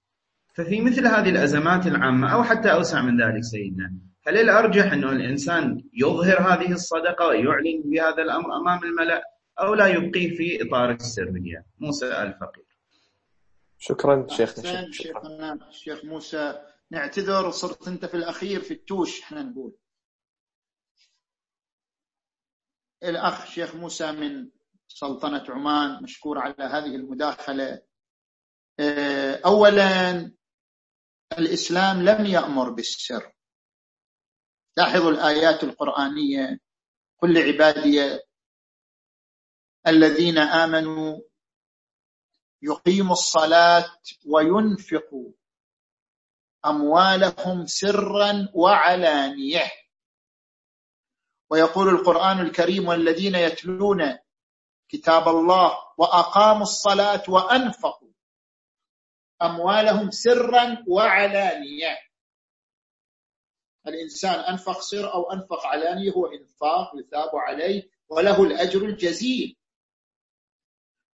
ففي مثل هذه الأزمات العامة أو حتى أوسع من ذلك سيدنا هل الأرجح أنه الإنسان يظهر هذه الصدقة ويعلن بهذا الأمر أمام الملأ أو لا يبقيه في إطار السرية؟ موسى الفقير شكرا شيخنا شيخنا الشيخ موسى. نعتذر صرت أنت في الأخير في التوش إحنا نقول. الأخ شيخ موسى من سلطنة عمان مشكور على هذه المداخلة. آه، أولا الإسلام لم يأمر بالسر. لاحظوا الآيات القرآنية كل عبادي الذين آمنوا يقيموا الصلاة وينفقوا أموالهم سرا وعلانية. ويقول القرآن الكريم والذين يتلون كتاب الله وأقاموا الصلاة وأنفقوا أموالهم سرا وعلانية. الإنسان أنفق سر أو أنفق علانية هو إنفاق يثاب عليه وله الأجر الجزيل.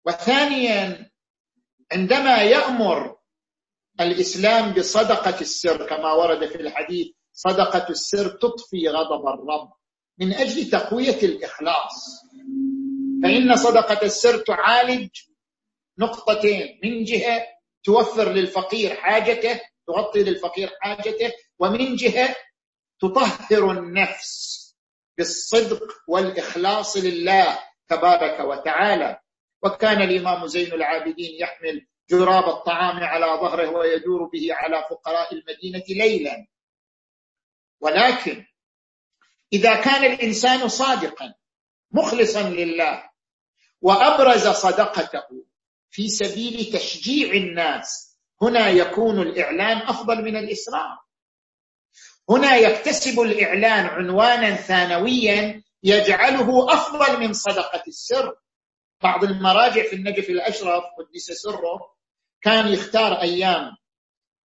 وثانيا عندما يأمر الإسلام بصدقة السر كما ورد في الحديث صدقة السر تطفي غضب الرب من أجل تقوية الإخلاص. فإن صدقة السر تعالج نقطتين من جهة توفر للفقير حاجته تغطي للفقير حاجته ومن جهة تطهر النفس بالصدق والإخلاص لله تبارك وتعالى. وكان الإمام زين العابدين يحمل جراب الطعام على ظهره ويدور به على فقراء المدينة ليلا. ولكن إذا كان الإنسان صادقا مخلصا لله وأبرز صدقته في سبيل تشجيع الناس هنا يكون الإعلان أفضل من الإسراف هنا يكتسب الإعلان عنوانا ثانويا يجعله أفضل من صدقة السر. بعض المراجع في النجف الأشرف قدس سره كان يختار أيام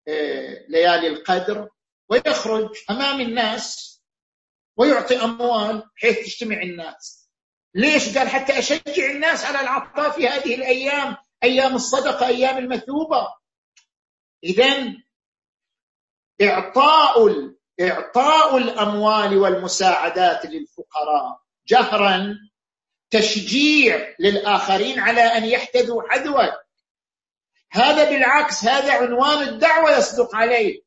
آه، ليالي القدر ويخرج أمام الناس ويعطي أموال حيث تجتمع الناس. ليش؟ قال حتى أشجع الناس على العطاء في هذه الأيام أيام الصدقة أيام المثوبة. إذا إعطاء إعطاء الأموال والمساعدات للفقراء جهرا تشجيع للآخرين على أن يحتذوا حذوك هذا بالعكس هذا عنوان الدعوة يصدق عليه.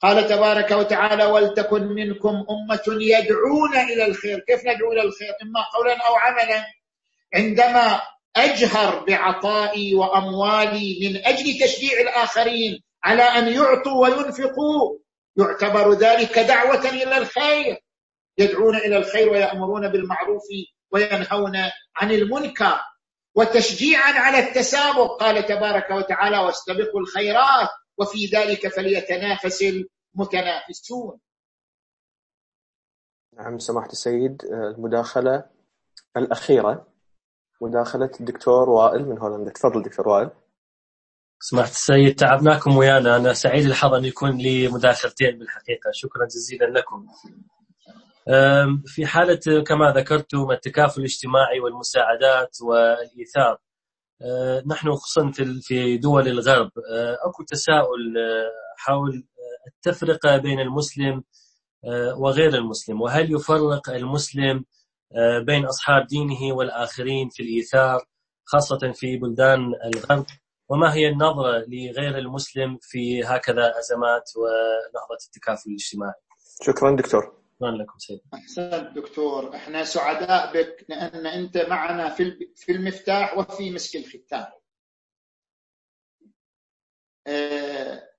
قال تبارك وتعالى ولتكن منكم أمة يدعون إلى الخير. كيف ندعو إلى الخير؟ إما قولا أو عملا. عندما أجهر بعطائي وأموالي من أجل تشجيع الآخرين على أن يعطوا وينفقوا يعتبر ذلك دعوة إلى الخير. يدعون إلى الخير ويأمرون بالمعروف وينهون عن المنكر وتشجيعا على التسابق. قال تبارك وتعالى واستبقوا الخيرات وفي ذلك فليتنافس المتنافسون. نعم سماحة السيد المداخلة الأخيرة مداخلة الدكتور وائل من هولندا. تفضل دكتور وائل. سمحت السيد تعبناكم ويانا. أنا سعيد الحظ أن يكون لي مداخلتين بالحقيقة. شكرا جزيلا لكم. في حالة كما ذكرتم التكافل الاجتماعي والمساعدات والإيثار أه، نحن خصوصا في دول الغرب أه، أكو تساؤل أه، حول التفرقة بين المسلم وغير المسلم وهل يفرق المسلم بين أصحاب دينه والآخرين في الإيثار خاصة في بلدان الغرب وما هي النظرة لغير المسلم في هكذا أزمات ونهضه التكافل الاجتماعي؟ شكرا دكتور. شكرا لكم سيد احسنت دكتور إحنا سعداء بك لأن أنت معنا في في المفتاح وفي مسك الختام. آه،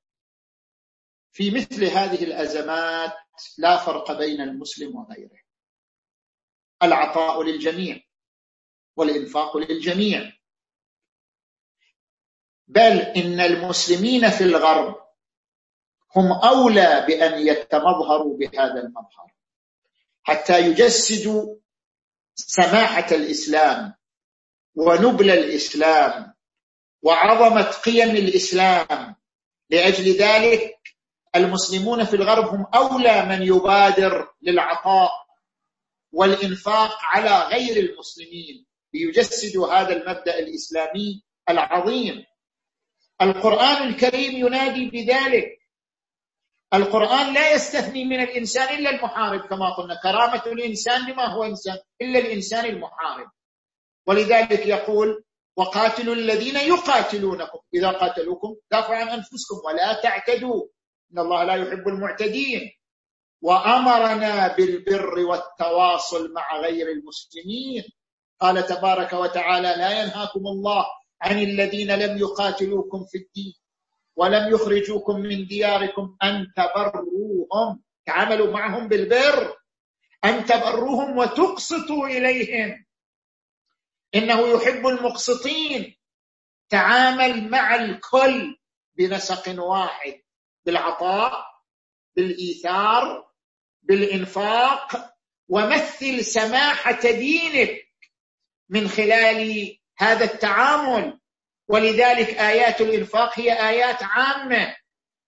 في مثل هذه الأزمات لا فرق بين المسلم وغيره. العطاء للجميع والإنفاق للجميع. بل إن المسلمين في الغرب هم أولى بأن يتمظهروا بهذا المظهر. حتى يجسدوا سماحة الإسلام ونبل الإسلام وعظمة قيم الإسلام. لأجل ذلك المسلمون في الغرب هم أولى من يبادر للعطاء والإنفاق على غير المسلمين ليجسدوا هذا المبدأ الإسلامي العظيم. القرآن الكريم ينادي بذلك القرآن لا يستثني من الإنسان إلا المحارب كما قلنا. كرامة الإنسان لما هو إنسان؟ إلا الإنسان المحارب. ولذلك يقول وقاتلوا الذين يقاتلونكم. إذا قاتلوكم دافعوا عن أنفسكم ولا تعتدوا. إن الله لا يحب المعتدين. وأمرنا بالبر والتواصل مع غير المسلمين. قال تبارك وتعالى لا ينهاكم الله عن الذين لم يقاتلوكم في الدين. ولم يخرجوكم من دياركم أن تبروهم. تعاملوا معهم بالبر. أن تبروهم وتقسطوا إليهم. إنه يحب المقسطين. تعامل مع الكل بنسق واحد. بالعطاء بالإيثار بالإنفاق. ومثل سماحة دينك من خلال هذا التعامل. ولذلك آيات الإنفاق هي آيات عامة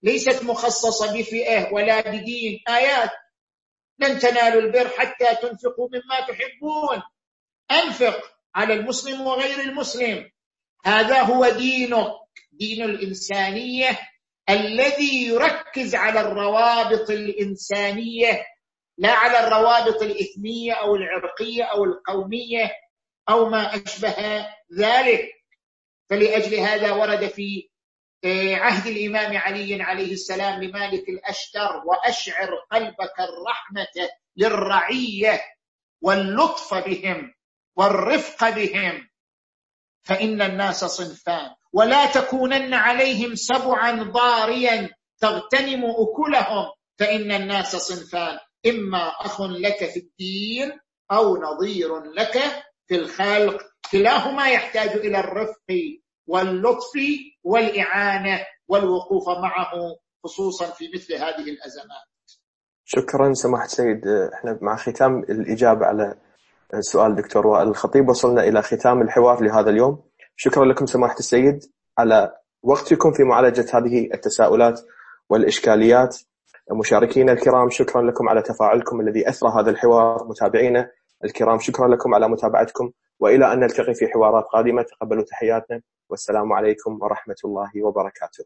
ليست مخصصة بفئة ولا بدين. آيات لن تنالوا البر حتى تنفقوا مما تحبون. أنفق على المسلم وغير المسلم. هذا هو دينك دين الإنسانية الذي يركز على الروابط الإنسانية لا على الروابط الإثنية أو العرقية أو القومية أو ما أشبه ذلك. فلأجل هذا ورد في آه، عهد الإمام علي عليه السلام لمالك الأشتر وأشعر قلبك الرحمة للرعية واللطف بهم والرفق بهم. فإن الناس صنفان. ولا تكونن عليهم سبعا ضاريا تغتنم أكلهم. فإن الناس صنفان. إما أخ لك في الدين أو نظير لك في الخلق. كلاهما يحتاج إلى الرفق واللطف والإعانة والوقوف معه خصوصا في مثل هذه الأزمات. شكرا سماحة سيد إحنا مع ختام الإجابة على سؤال دكتور وائل الخطيب وصلنا إلى ختام الحوار لهذا اليوم. شكرا لكم سماحة السيد على وقتكم في معالجة هذه التساؤلات والإشكاليات. مشاركينا الكرام شكرا لكم على تفاعلكم الذي اثرى هذا الحوار متابعينا الكرام شكرا لكم على متابعتكم وإلى أن نلتقي في حوارات قادمة. تقبلوا تحياتنا والسلام عليكم ورحمة الله وبركاته.